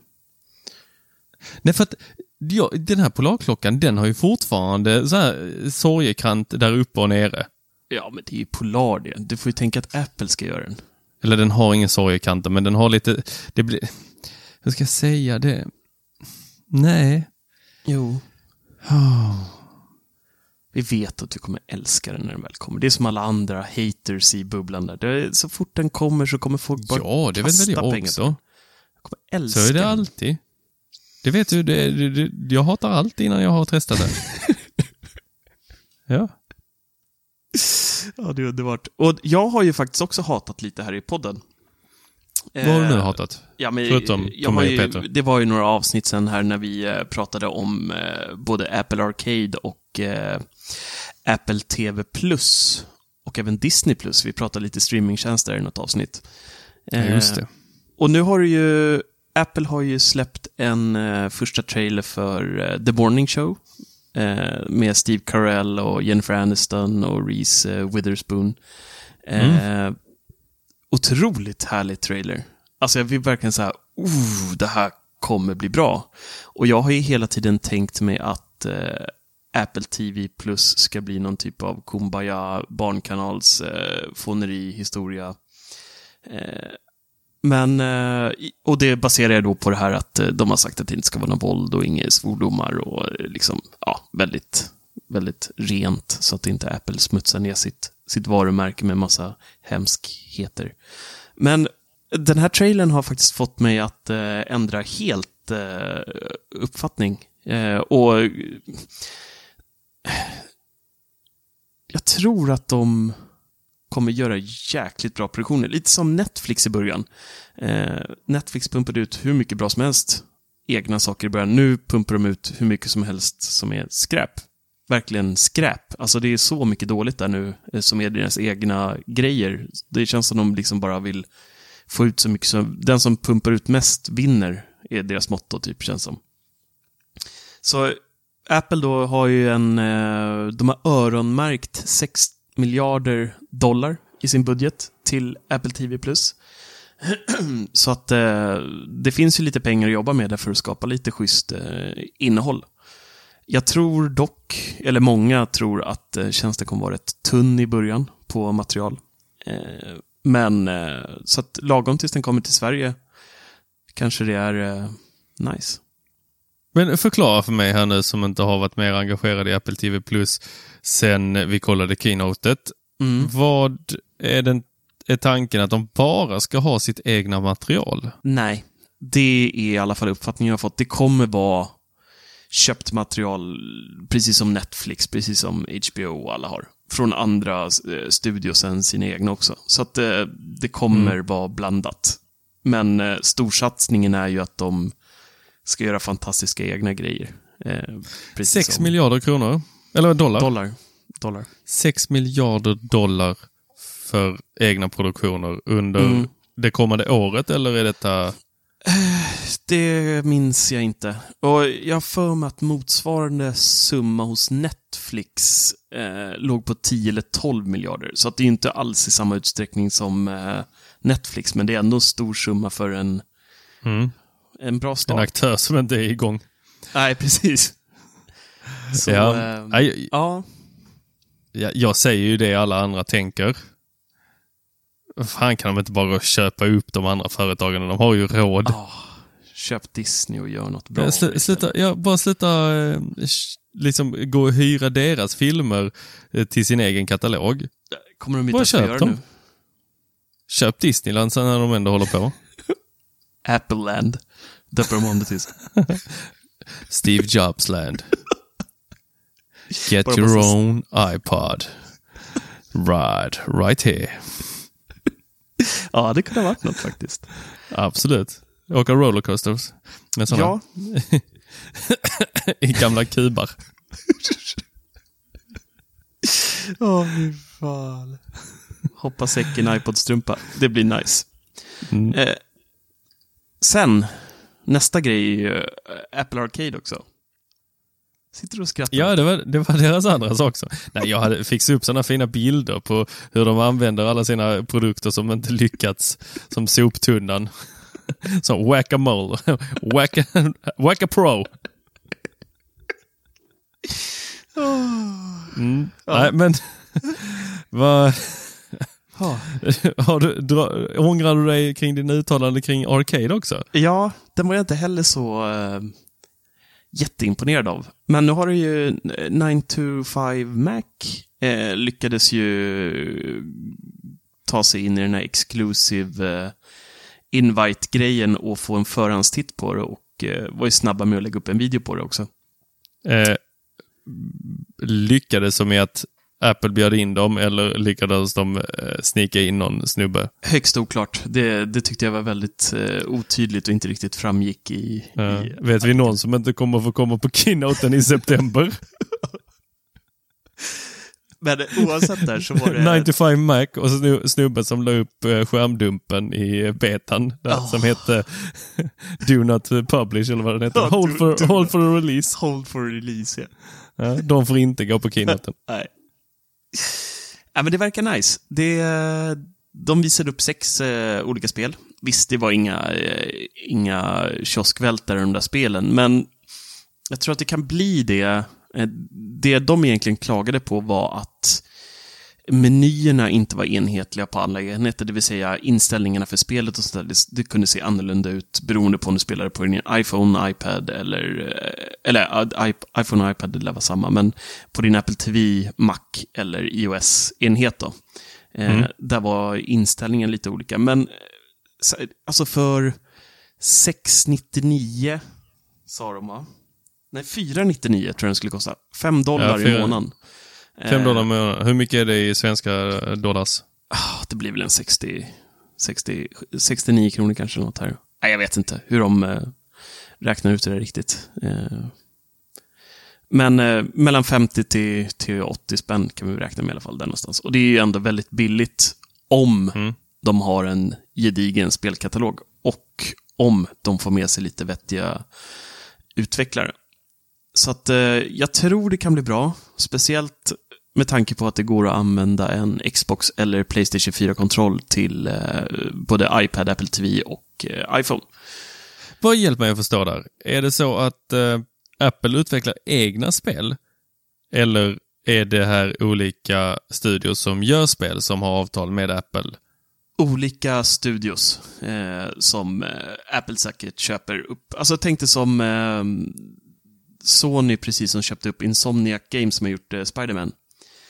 nej för att ja, den här Polarklockan, den har ju fortfarande så här eh, sorgekant där uppe och nere. Ja, men det är ju Polar det. Du får ju tänka att Apple ska göra den. Eller den har ingen sorgekanter, men den har lite, det blir, hur ska jag säga det? Nej. Jo. Vi vet att du kommer älska den när den väl kommer. Det är som alla andra haters i bubblan där. Är, så fort den kommer så kommer folk bara Ja, det vet väl jag också. den. Jag kommer älska Så är det den. alltid. Det vet du, det, det, det, jag hatar allt innan jag har testat det. ja. Ja, det är underbart. Och jag har ju faktiskt också hatat lite här i podden. Vad har du nu Eh, hatat? Ja, men Förutom jag på mig och Peter. Det var ju några avsnitt sen här när vi eh, pratade om eh, både Apple Arcade och Apple TV Plus. Och även Disney Plus. Vi pratade lite streamingtjänster i något avsnitt. Ja, just det. Och nu har du ju, Apple har ju släppt en första trailer för The Morning Show. Eh, med Steve Carell och Jennifer Aniston och Reese eh, Witherspoon. Eh, Otroligt härlig trailer. Alltså jag vill verkligen säga, oh, det här kommer bli bra. Och jag har ju hela tiden tänkt mig att eh, Apple TV Plus ska bli någon typ av kumbaya barnkanals eh, historia. Eh, men, eh, och det baserar jag då på det här att eh, de har sagt att det inte ska vara någon våld och inga svordomar och eh, liksom, ja, väldigt, väldigt rent så att inte Apple smutsar ner sitt, sitt varumärke med massa hemskheter. Men den här trailern har faktiskt fått mig att ändra helt uppfattning. Och jag tror att de kommer göra jäkligt bra produktioner. Lite som Netflix i början. Eh, Netflix pumpade ut hur mycket bra som helst egna saker i början. Nu pumpar de ut hur mycket som helst som är skräp. Verkligen skräp. Alltså det är så mycket dåligt där nu eh, som är deras egna grejer. Det känns som de liksom bara vill få ut så mycket som... Den som pumpar ut mest vinner, är deras motto, typ, känns som. Så Apple då har ju en... eh, De har öronmärkt 60 miljarder dollar i sin budget till Apple TV+. Så att eh, det finns ju lite pengar att jobba med där för att skapa lite schysst eh, innehåll. Jag tror dock, eller många tror att eh, tjänsten kommer vara rätt tunn i början på material. Eh, men eh, så att lagom tills den kommer till Sverige kanske det är eh, nice. Men förklara för mig här nu som inte har varit mer engagerad i Apple TV Plus sen vi kollade keynotet. Mm. Vad är, den, är tanken att de bara ska ha sitt egna material? Nej, det är i alla fall uppfattningen jag har fått. Det kommer vara köpt material, precis som Netflix, precis som HBO och alla har. Från andra eh, studios än sina egna också. Så att eh, det kommer vara blandat. Men eh, storsatsningen är ju att de ska göra fantastiska egna grejer. Eh, precis 6 som- miljarder kronor? Eller dollar? dollar. dollar. 6 miljarder dollar för egna produktioner under Mm. det kommande året eller är detta... Det minns jag inte. Och jag har för mig att motsvarande summa hos Netflix eh, låg på 10 eller 12 miljarder. Så att det är inte alls i samma utsträckning som eh, Netflix, men det är ändå en stor summa för en, Mm. en bra En start. aktör som inte är igång. Nej, precis. Så, ja. eh, Nej, ja. jag, jag säger ju det alla andra tänker. Fan kan de inte bara köpa upp de andra företagen? De har ju råd. Ah, köp Disney och gör något bra. Ja, sl- sluta, ja, bara sluta eh, sh- liksom gå och hyra deras filmer eh, till sin egen katalog. Kommer de inte Bara att köp göra dem. nu? Köp Disneyland sen när de ändå håller på. Apple Land. Döper de om det till. Steve Jobs land. Get Bara your massa- own iPod. Ride right here. Ja, det kunde ha varit något faktiskt. Absolut. Åka rollercoasters. Med såna Ja, i gamla kubar. Åh, fy fan. Hoppa säcken iPod-strumpa. Det blir nice. Mm. Eh, sen Nästa grej är ju eh, Apple Arcade också. Sitter du och skrattar? Ja, det var, det var deras andra sak. Så. Nej, jag hade fixat upp sådana fina bilder på hur de använder alla sina produkter som inte lyckats. Som soptunnan. Som Whack-A-Mole. Whack-A Whack Pro. Mm. Nej, men vad... Har du, dra, ångrar du dig kring din uttalande kring Arcade också? Ja, den var jag inte heller så uh, jätteimponerad av. Men nu har du ju 925 Mac eh, lyckades ju ta sig in i den här exclusive eh, invite-grejen och få en förhandstitt på det och eh, var ju snabba med att lägga upp en video på det också. Eh, lyckades som i att Apple bjöd in dem eller lyckades de eh, snika in någon snubbe? Högst oklart. Det, det tyckte jag var väldigt eh, otydligt och inte riktigt framgick i... Ja. i Vet vi någon som inte kommer få komma på keynoten i september? Men oavsett där så var det... 95 Mac och snubben som la upp eh, skärmdumpen i betan där, Oh. som hette Do Not Publish eller vad den heter. Ja, hold, do- for, do hold for release. Hold for release, ja. Ja, de får inte gå på keynoten. Nej. Ja, men det verkar nice. Det, de visade upp sex eh, olika spel. Visst, det var inga, eh, inga kioskvältare de där spelen, men jag tror att det kan bli det. Eh, det de egentligen klagade på var att menyerna inte var enhetliga på alla enheter, det vill säga inställningarna för spelet och sådär. Det, det kunde se annorlunda ut beroende på om du spelade på din iPhone, iPad eller, eh, eller i- iPhone och iPad det lär vara samma, men på din Apple TV, Mac eller iOS-enhet då. Eh, Mm. Där var inställningen lite olika, men eh, så- alltså för 699 sa de va? Nej, 499 tror jag den skulle kosta. 5 dollar Ja, i månaden. Fem Eh, dollar månaden. Hur mycket är det i svenska eh, dollars? Ah, Det blir väl en 60, 60, 69 kronor kanske något här. Nej, jag vet inte hur de eh, räknar ut det riktigt. Men mellan 50 till, till 80 spänn kan vi räkna med i alla fall där någonstans. Och det är ju ändå väldigt billigt om Mm. de har en gedigen spelkatalog och om de får med sig lite vettiga utvecklare. Så att eh, jag tror det kan bli bra, speciellt med tanke på att det går att använda en Xbox eller Playstation 4-kontroll till eh, både iPad, Apple TV och eh, iPhone. Vad hjälp mig att förstå där. Är det så att eh, Apple utvecklar egna spel? Eller är det här olika studios som gör spel som har avtal med Apple? Olika studios eh, som eh, Apple säkert köper upp. Alltså tänk dig som eh, Sony precis som köpte upp Insomniac Games som har gjort eh, Spider-Man.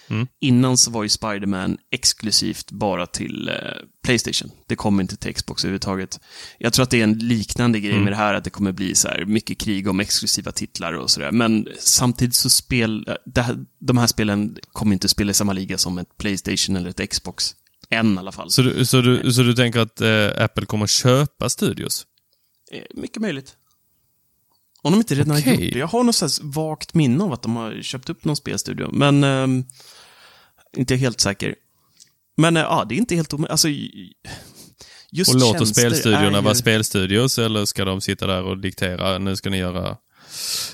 Mm. Innan så var ju Spider-Man exklusivt bara till eh, Playstation. Det kom inte till Xbox överhuvudtaget. Jag tror att det är en liknande grej Mm. med det här, att det kommer bli så här mycket krig om exklusiva titlar och sådär. Men samtidigt så spel, eh, det här, de här spelen kommer inte spela i samma liga som ett Playstation eller ett Xbox. Än i alla fall. Så du, så du, så du tänker att eh, Apple kommer köpa studios? Eh, Mycket möjligt. Om de inte redan Okej. har gjort det. Jag har något slags vagt minne av att de har köpt upp någon spelstudio, men ehm, inte helt säker. Men eh, ja, det är inte helt omöjligt. Alltså, just Och låter spelstudiorna är vara ju- spelstudios eller ska de sitta där och diktera, nu ska ni göra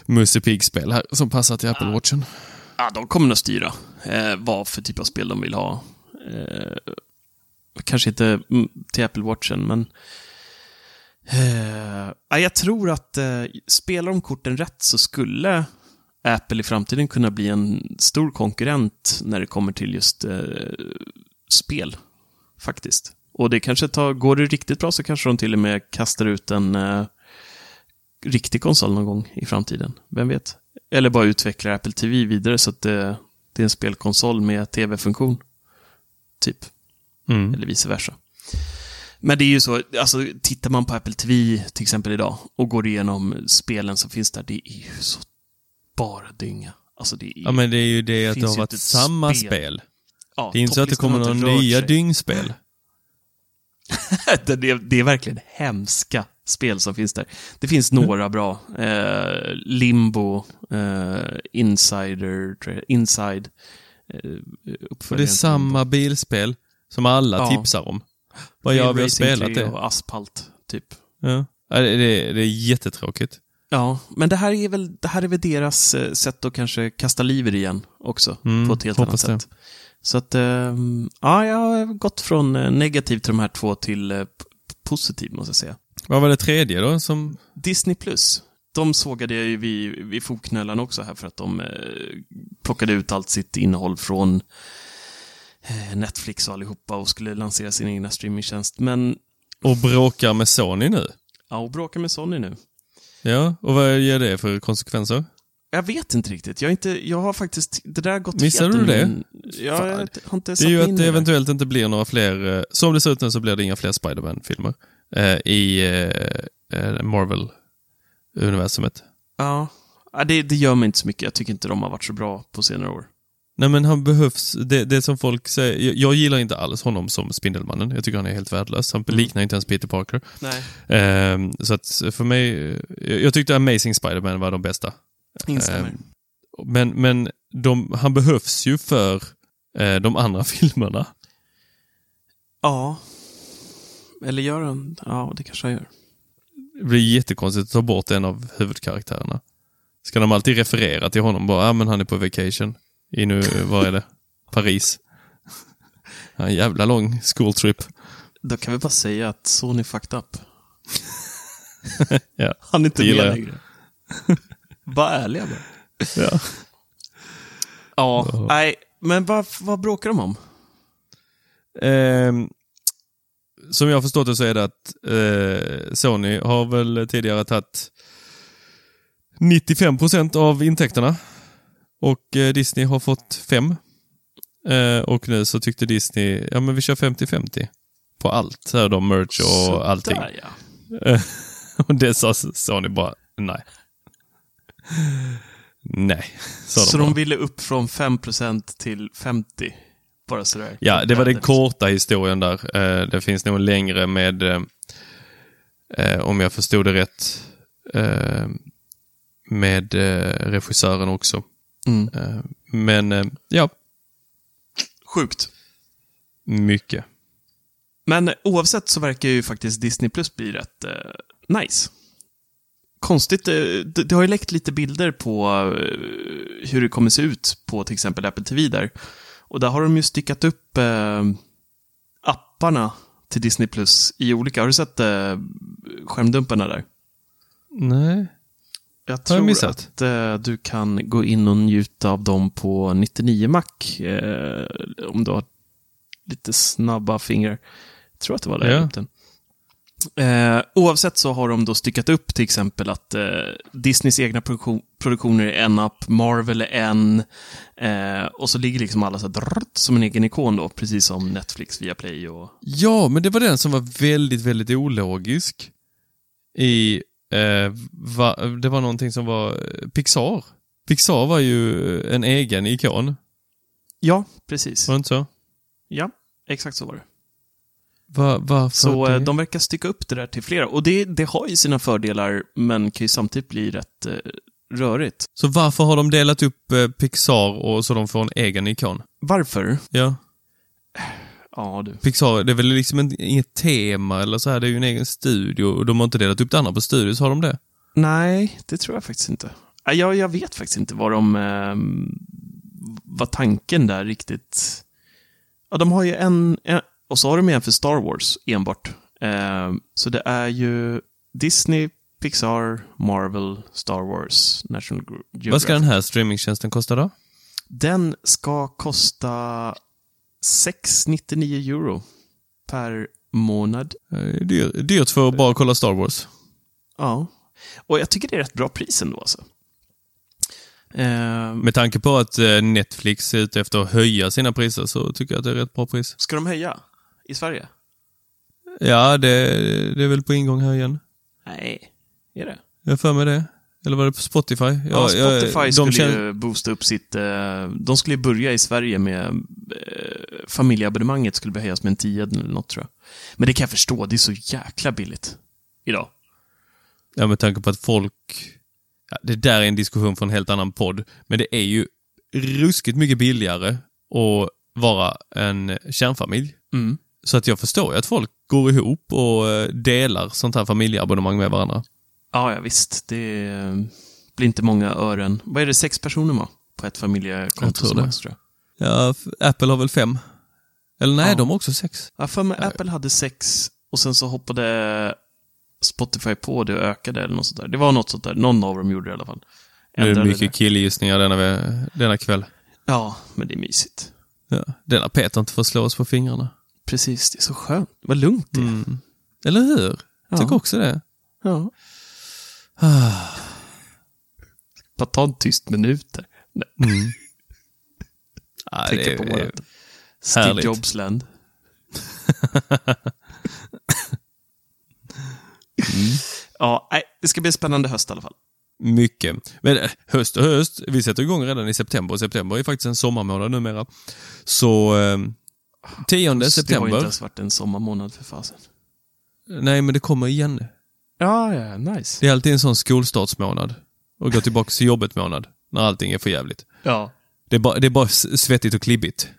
Musse Pigg-spel här som passar till Apple Watchen? Ja, de kommer nog styra eh, vad för typ av spel de vill ha. Eh, kanske inte mm, till Apple Watchen, men... Eh, ja, jag tror att eh, spelar de korten rätt så skulle Apple i framtiden kunna bli en stor konkurrent när det kommer till just eh, spel, faktiskt. Och det kanske tar, går det riktigt bra så kanske de till och med kastar ut en eh, riktig konsol någon gång i framtiden. Vem vet? Eller bara utvecklar Apple TV vidare så att det, det är en spelkonsol med tv-funktion. Typ. Mm. Eller vice versa. Men det är ju så, alltså tittar man på Apple TV till exempel idag och går igenom spelen som finns där, det är ju så bara dynga. Alltså det är, Ja, men det är ju det att det har varit samma spel. spel. ja, Det är inte så att det kommer några nya sig. dyngspel. det, det, det är verkligen hemska spel som finns där. Det finns några bra. Eh, Limbo, eh, Insider, Inside. Eh, Och det är samma bilspel som alla Ja. tipsar om. Vad gör vi har spelat 3 det? Och Asphalt, typ. Ja. Det, det, det är jättetråkigt. Ja, men det här är väl, det här är väl deras eh, sätt att kanske kasta liv i det igen också. Mm, på ett helt annat hoppas det. sätt. Så att, ehm, ja, jag har gått från eh, negativ till de här två till eh, positiv, måste jag säga. Vad var det tredje då som... Disney Plus. De sågade jag ju vid, vid fotknölarna också här för att de eh, plockade ut allt sitt innehåll från Netflix och allihopa och skulle lansera sin egna streamingtjänst. Men, Och bråkar med Sony nu? ja, och bråkar med Sony nu. Ja, och vad ger det för konsekvenser? Jag vet inte riktigt. Jag, inte, jag har faktiskt, det där har gått Missade du det? min- Ja, Fan. jag har inte Det är ju att det det. eventuellt inte blir några fler, eh, som det ser ut nu så blir det inga fler Spider-Man-filmer eh, i eh, eh, Marvel-universumet. Ja, Ja, det, det gör mig inte så mycket. Jag tycker inte de har varit så bra på senare år. Nej men han behövs, det, det som folk säger, jag, jag gillar inte alls honom som Spindelmannen. Jag tycker han är helt värdelös. Han Mm. liknar inte ens Peter Parker. Nej. Ehm, så att för mig, jag, tyckte Amazing Spider-Man var de bästa. Instämmer. Ehm, men men de, han behövs ju för eh, de andra filmerna. Ja. Eller gör han? Ja, det kanske han gör. Det blir jättekonstigt att ta bort en av huvudkaraktärerna. Ska de alltid referera till honom? Bara, ja ah, men han är på vacation. I nu, vad är det? Paris. En jävla lång school trip. Då kan vi bara säga att Sony fucked up. Ja, Han är inte med jag. längre. Var ärliga bara. Ja. Ja, nej, men vad, vad bråkar de om? Ehm, som jag har förstått det så är det att eh, Sony har väl tidigare tagit 95% av intäkterna. Och eh, Disney har fått 5. Eh, och nu så tyckte Disney, ja men vi kör 50-50. På allt, så här då, merch och Så allting. Ja. Eh, och det sa Sony bara, nej. Nej, sa Så de bara. de ville upp från 5% till 50%. Bara sådär. Ja, det var den korta historien där. Eh, Det finns nog en längre med, eh, eh, om jag förstod det rätt, med regissören också. Mm. Eh, Men eh, ja, Sjukt. mycket. Men oavsett så verkar ju faktiskt Disney Plus bli rätt eh, nice. Konstigt, eh, det, det har ju läckt lite bilder på hur det kommer se ut på till exempel Apple TV där. Och där har de ju styckat upp eh, apparna till Disney Plus i olika, har du sett eh, skärmdumparna där? Nej. Jag jag tror missat? att eh, du kan gå in och njuta av dem på 99 Mac. Eh, om du har lite snabba fingrar. Jag tror att det var där Ja. jag. Eh, oavsett så har de då styckat upp till exempel att eh, Disneys egna produktion, produktioner är en app, Marvel är en, eh, och så ligger liksom alla så här drrrt, som en egen ikon då, precis som Netflix, Viaplay och... Ja, men det var den som var väldigt, väldigt ologisk. I, eh, va, det var någonting som var eh, Pixar. Pixar var ju en egen ikon. Ja, precis. Var det inte så? Ja, exakt så var det. Va, varför Så det? eh, de verkar stycka upp det där till flera. Och det, det har ju sina fördelar, men kan ju samtidigt bli rätt eh, rörigt. Så varför har de delat upp eh, Pixar och så de får en egen ikon? Varför? Ja, Ja, du. Pixar, det är väl liksom en, inget tema eller så här, det är ju en egen studio och de har inte delat upp det andra på studios, har de det? Nej, det tror jag faktiskt inte. Ja, Jag, jag vet faktiskt inte vad de... Eh, vad tanken där riktigt... Ja, de har ju en... en och så har de en för Star Wars enbart. Eh, så det är ju Disney, Pixar, Marvel, Star Wars, National Geographic. Vad ska den här streamingtjänsten kosta då? Den ska kosta 699 euro per månad. Eh, Dyr, dyrt för att bara kolla Star Wars. Ja. Och jag tycker det är rätt bra pris ändå alltså. Eh, Med tanke på att eh, Netflix är ute efter att höja sina priser så tycker jag att det är rätt bra pris. ska de höja? I Sverige? Ja, det, det är väl på ingång här igen. Nej, är det? Jag för mig det. Eller var det på Spotify? Ja, jag- Spotify de skulle känner- ju boosta upp sitt... Eh, de skulle ju börja i Sverige med... Eh, familjeabonnemanget skulle börja höjas med en 10 eller något tror jag. Men det kan jag förstå, det är så jäkla billigt. Idag. Ja, med tanke på att folk... Ja, det där är en diskussion från en helt annan podd. Men det är ju ruskigt mycket billigare att vara en kärnfamilj. Mm. Så att jag förstår ju att folk går ihop och eh, delar sånt här familjeabonnemang med varandra. Ja, ja visst. Det blir inte många ören. Vad är det, sex personer med på ett familjekonto? Jag som max, tror jag. Ja, Apple har väl fem? Eller nej, Ja. de har också sex. Ja, för mig Apple hade sex och sen så hoppade Spotify på det och ökade eller något sånt där. Det var något sånt där. Någon av dem gjorde det i alla fall. Är det Ändrade mycket killgissningar denna, denna kväll. Ja, men det är mysigt. Ja. Denna Peter inte får slå oss på fingrarna. Precis, det är så skönt. Vad lugnt det är. Mm. Eller hur? Ja. Tycker också det. Ja. Bara ta en tyst minut där. Mm. Ja, tänka det är- på vårat Steve. Jobs-land. Ja, nej, det ska bli en spännande höst i alla fall. Mycket. Men eh, höst och höst, vi sätter igång redan i september. och September är faktiskt en sommarmånad numera. Så eh, 10 Det har september. inte ens varit en sommarmånad för fasen. Nej, men det kommer igen. Ja, ja, nice. Det är alltid en sån skolstartsmånad. Och gå tillbaka till jobbet-månad. När allting är för jävligt. Ja. Det är bara, det är bara svettigt och klibbigt.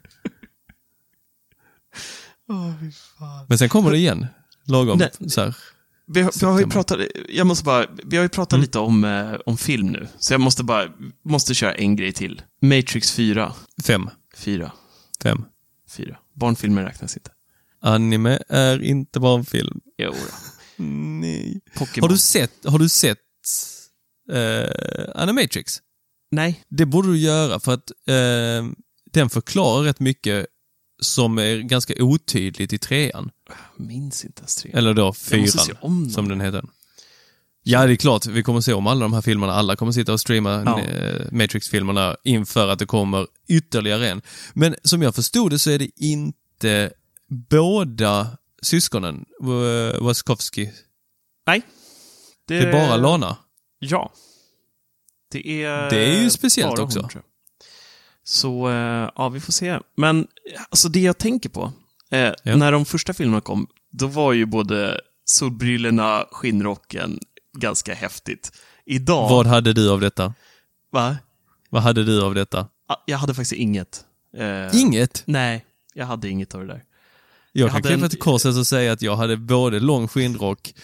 Men sen kommer det igen. Lagom. Nej. Så här. Vi har, vi har ju pratat, jag måste bara, vi har ju pratat Mm. lite om, eh, om film nu. Så jag måste bara, måste köra en grej till. Matrix 4. Fem. 4. Fem. 4. Barnfilmer räknas inte. Anime är inte barnfilm. Jo. Nej. Pokémon. Har du sett, har du sett eh, Animatrix? Nej. Det borde du göra för att eh, den förklarar rätt mycket som är ganska otydligt i trean. Minns inte ens tre. Eller då Jag fyran, som den heter. Ja, det är klart. Vi kommer se om alla de här filmerna. Alla kommer sitta och streama Ja. eh, Matrix-filmerna inför att det kommer ytterligare en. Men som jag förstod det så är det inte båda syskonen, Wachowski. Nej. Det är bara Lana. Ja. Det är... Det är ju speciellt också. Hon. Så, eh, ja, vi får se. Men, alltså det jag tänker på, eh, Ja. när de första filmerna kom, då var ju både solbrillorna, skinnrocken ganska häftigt. Idag, Vad hade du av detta? va? Vad hade du av detta? Jag hade faktiskt inget. Eh, Inget? Nej, jag hade inget av det där. Jag, Jag kan krypa en- till korset och säga att jag hade både lång skinnrock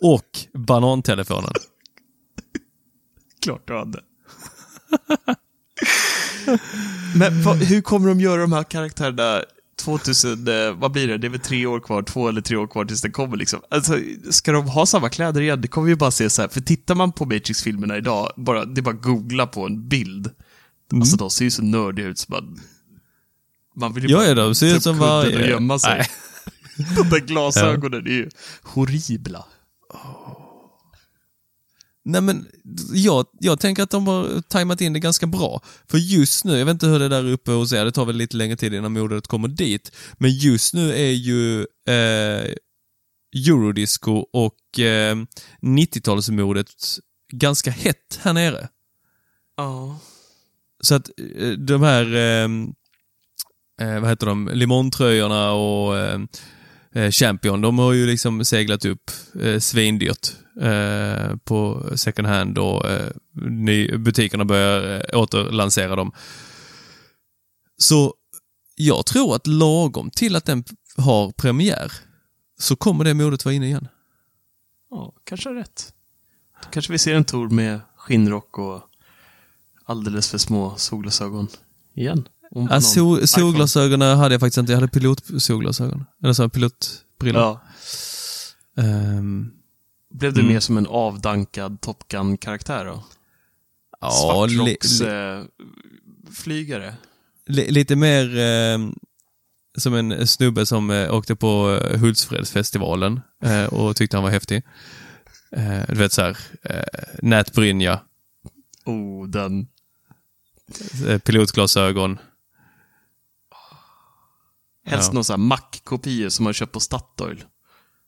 och banantelefonen. Klart du hade. Men vad, hur kommer de göra de här karaktärerna 2000, eh, vad blir det? Det är väl tre år kvar, två eller tre år kvar tills den kommer liksom. Alltså, ska de ha samma kläder igen? Det kommer ju bara se så här, för tittar man på Matrix-filmerna idag, bara, det är bara att googla på en bild. Alltså de ser ju så nördiga ut som man... Man vill ju Ja, ja, de ser ut upp som varje- och gömma sig. Nej. De där glasögonen är ju horribla. Nej men, jag, jag tänker att de har tajmat in det ganska bra. För just nu, jag vet inte hur det är där uppe hos er, det tar väl lite längre tid innan modet kommer dit. Men just nu är ju eh, eurodisco och eh, 90-talsmodet ganska hett här nere. Ja. Så att eh, de här, eh, eh, vad heter de, limontröjorna och eh, eh, Champion, de har ju liksom seglat upp eh, svindyrt eh, på second hand och eh, ny, butikerna börjar eh, återlansera dem. Så jag tror att lagom till att den har premiär så kommer det modet vara inne igen. Ja, kanske har rätt. Då kanske vi ser en tour med skinnrock och alldeles för små solglasögon igen. Ja, sol, solglasögonen hade jag faktiskt inte, jag hade pilotsolglasögon. Eller så, pilotbrillor. Ja. Ehm, Blev det Mm. mer som en avdankad Top Gun-karaktär då? ja, li, Svartrocks li, eh, li, lite mer eh, som en snubbe som eh, åkte på eh, Hultsfredsfestivalen eh, och tyckte han var häftig. Du vet såhär, eh, nätbrynja, Oh, den. pilotglasögon. Helst Ja. någon sån här Mac-kopia som man köpt på Statoil.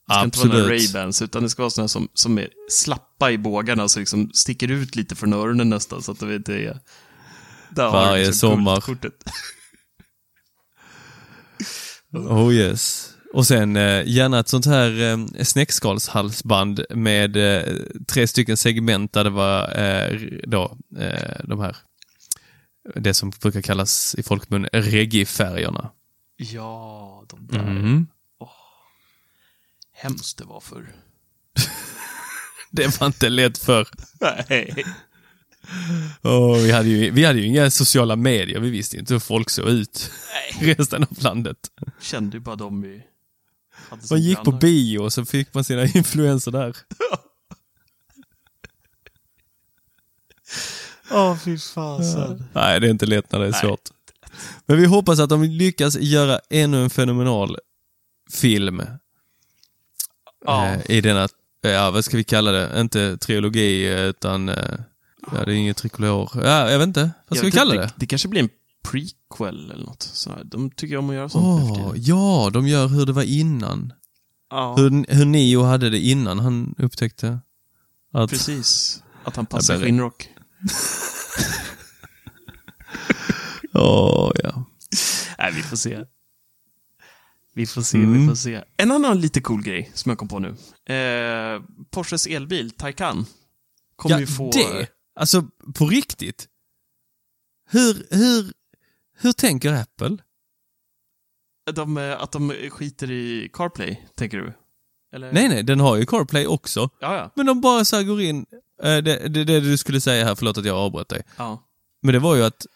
Det ska inte vara Absolut. Ray-Bans, utan det ska vara såna som, som är slappa i bågarna, så liksom sticker ut lite från öronen nästan, så att det inte är... Där har Varje du liksom sommar. guldkortet. Oh yes. Och sen eh, gärna ett sånt här eh, snäckskalshalsband med eh, tre stycken segment där det var eh, då eh, de här, det som brukar kallas i folkmun reggae-färgerna. Ja, de där. Mhm. hemskt det var för. Det var inte lätt för. Nej. Och vi, hade ju, vi hade ju inga sociala medier, vi visste inte hur folk såg ut i resten av landet. Kände ju bara dem vi hade Man gick på grannar. bio och så fick man sina influenser där. Åh, fy fasen. Nej, det är inte lätt när det är Nej. svårt. Men vi hoppas att de lyckas göra ännu en fenomenal film. Ja. Eh, I denna, ja vad ska vi kalla det? Inte trilogi utan, eh, ja det är inget trikolor. Ja, jag vet inte. Vad ska Jag vi kalla inte, det? Det kanske blir en prequel eller något. Så. De tycker om att göra sånt tiden. ja, de gör hur det var innan. Ja, Hur, hur Neo hade det innan han upptäckte att... precis. Att han passar skinnrock. Åh, ja. Nej, vi får se. Vi får se, Mm. vi får se. En annan lite cool grej som jag kom på nu. Eh, Porsches elbil, Taycan, kommer ja, ju få... det! Alltså, på riktigt. Hur, hur, hur tänker Apple? De, eh, att de skiter i CarPlay, tänker du? Eller? Nej, nej, den har ju CarPlay också. Ja, ja. Men de bara så här går in, eh, det, det, det du skulle säga här, förlåt att jag avbröt dig. ja. Men det var ju att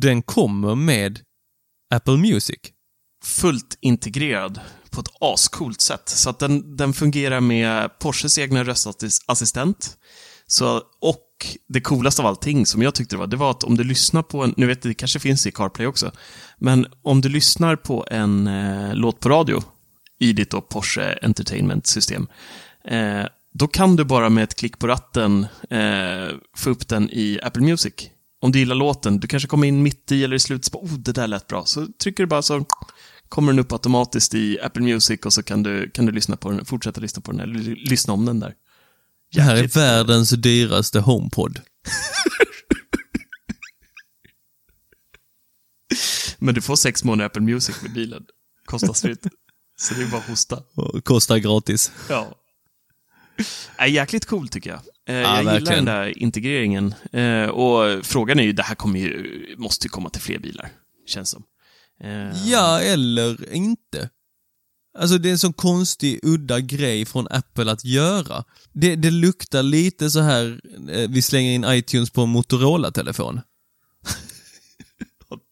den kommer med Apple Music. Fullt integrerad på ett ascoolt sätt. Så att den, den fungerar med Porsches egna röstassistent. Så, och det coolaste av allting som jag tyckte det var, det var att om du lyssnar på en, nu vet jag, det kanske finns i CarPlay också, men om du lyssnar på en eh, låt på radio i ditt då Porsche Entertainment-system, eh, då kan du bara med ett klick på ratten eh, få upp den i Apple Music. Om du gillar låten, du kanske kommer in mitt i eller i slutet, så bara, oh, det där lät bra. Så trycker du bara så kommer den upp automatiskt i Apple Music och så kan du, kan du lyssna på den, fortsätta lyssna på den eller ly- lyssna om den där. Det här är världens dyraste HomePod. Men du får sex månader Apple Music med bilen. Kostnadsfritt. så det är bara att hosta. Och kostar gratis. Ja. Är jäkligt cool tycker jag. Eh, Ja, jag gillar verkligen. den där integreringen. Eh, och frågan är ju, det här kommer ju, måste ju komma till fler bilar. Känns som. Eh, Ja, eller inte. Alltså det är en sån konstig, udda grej från Apple att göra. Det, det luktar lite så här, vi slänger in iTunes på en Motorola-telefon.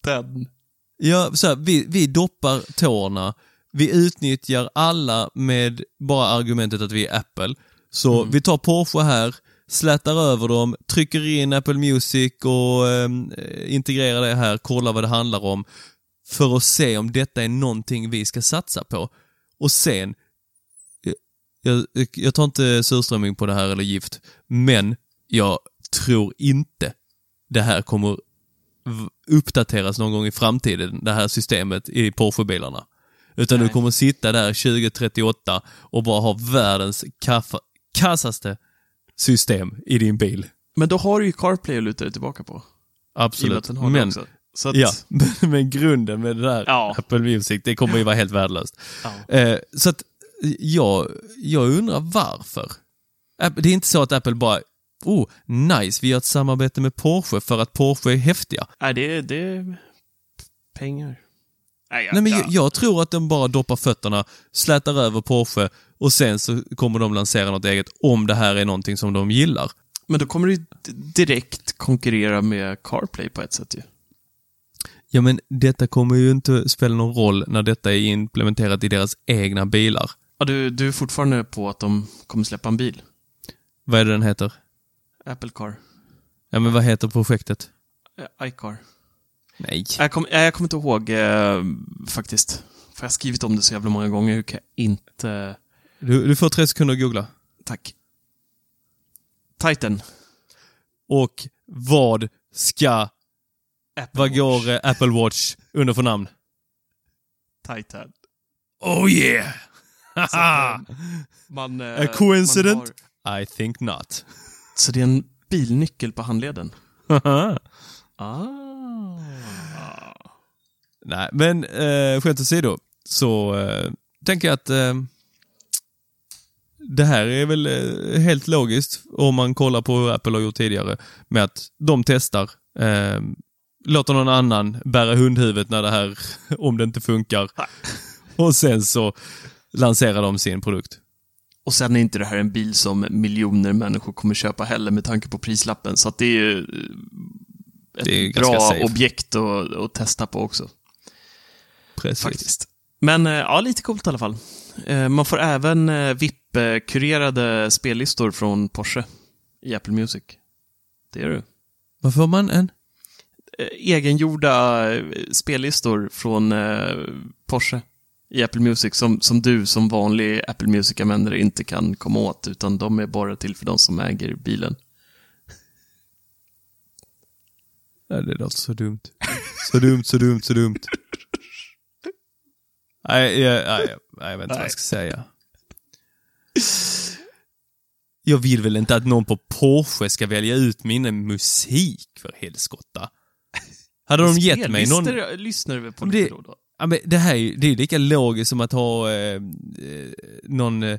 Den. Ja, så här, vi, vi doppar tårna, vi utnyttjar alla med bara argumentet att vi är Apple. Så vi tar Porsche här, slätar över dem, trycker in Apple Music och eh, integrerar det här, kollar vad det handlar om. För att se om detta är någonting vi ska satsa på. Och sen, jag, jag, jag tar inte surströmming på det här eller gift, men jag tror inte det här kommer uppdateras någon gång i framtiden, det här systemet i Porsche-bilarna. Utan du Nej. kommer sitta där 2038 och bara ha världens kaffa, kassaste system i din bil. Men då har du ju CarPlay att luta dig tillbaka på. Absolut. Men, också. Så att, ja, men, grunden med det där Ja. Apple Music, det kommer ju vara helt värdelöst. Ja. Eh, så att jag, jag undrar varför. Det är inte så att Apple bara, oh, nice, vi gör ett samarbete med Porsche för att Porsche är häftiga. Nej, det, det är pengar. Nej, Nej men ja. jag, jag tror att de bara doppar fötterna, slätar över Porsche och sen så kommer de lansera något eget om det här är någonting som de gillar. Men då kommer du direkt konkurrera med CarPlay på ett sätt ju. Ja men detta kommer ju inte spela någon roll när detta är implementerat i deras egna bilar. Ja, du, du är fortfarande på att de kommer släppa en bil. Vad är det den heter? Apple Car. Ja men vad heter projektet? Eh, iCar. Nej. Jag kommer inte ihåg eh, faktiskt. För jag har skrivit om det så jävla många gånger. Hur kan jag inte... Du, du får tre sekunder att googla. Tack. Titan. Och vad ska, Apple vad Watch. går eh, Apple Watch under för namn? Titan. Oh yeah! Haha! Man, eh, A coincident? man har- I think not. Så det är en bilnyckel på handleden? Ah. Nej, men eh, skämt åsido så eh, tänker jag att eh, det här är väl eh, helt logiskt om man kollar på hur Apple har gjort tidigare med att de testar, eh, låter någon annan bära hundhuvudet när det här, om det inte funkar. Och sen så lanserar de sin produkt. Och sen är inte det här en bil som miljoner människor kommer köpa heller med tanke på prislappen. Så att det är ju ett Det är ganska bra objekt att, att testa på också. Precis. Faktiskt. Men eh, ja, lite coolt i alla fall. Eh, Man får även eh, VIP-kurerade spellistor från Porsche i Apple Music. Det är du. Vad får man en? Egengjorda spellistor från Porsche i Apple Music som, som du som vanlig Apple Music-användare inte kan komma åt, utan de är bara till för de som äger bilen. Ja, det låter så dumt. Så dumt, så dumt, så dumt. Nej, jag, nej, nej, jag vet inte vad jag ska säga. Jag vill väl inte att någon på Porsche ska välja ut min musik för helskotta. Hade de gett mig någon... Lyssnar vi på Men lite det- då då. Ja, men det här är ju det är lika logiskt som att ha eh, eh, någon, eh,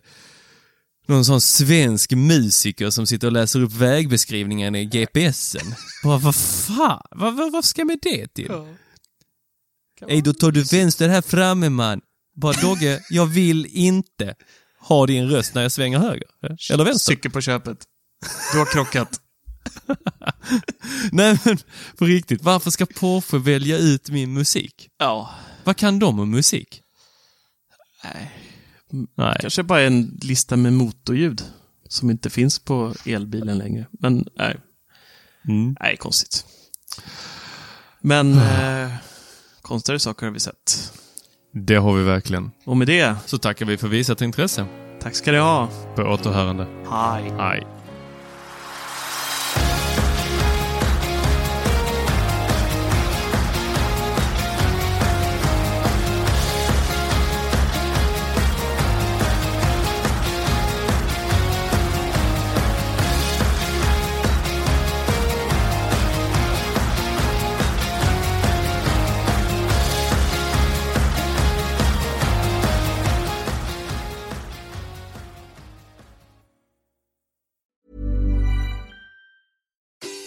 någon sån svensk musiker som sitter och läser upp vägbeskrivningen i GPSen. Bara, vad fan? Vad, vad, vad ska med det till? Ey, då tar du vänster här framme man. Bara Dogge, jag vill inte ha din röst när jag svänger höger. Eller vänster. Cykel på köpet. Du har krockat. Nej men på riktigt, varför ska Porsche välja ut min musik? Ja. Vad kan de om musik? Nej. Nej. Kanske bara en lista med motorljud som inte finns på elbilen längre. Men nej. Mm. Nej, konstigt. Men eh, konstigare saker har vi sett. Det har vi verkligen. Och med det, Så tackar vi för visat intresse. tack ska ni ha. På återhörande. Hej. Hej.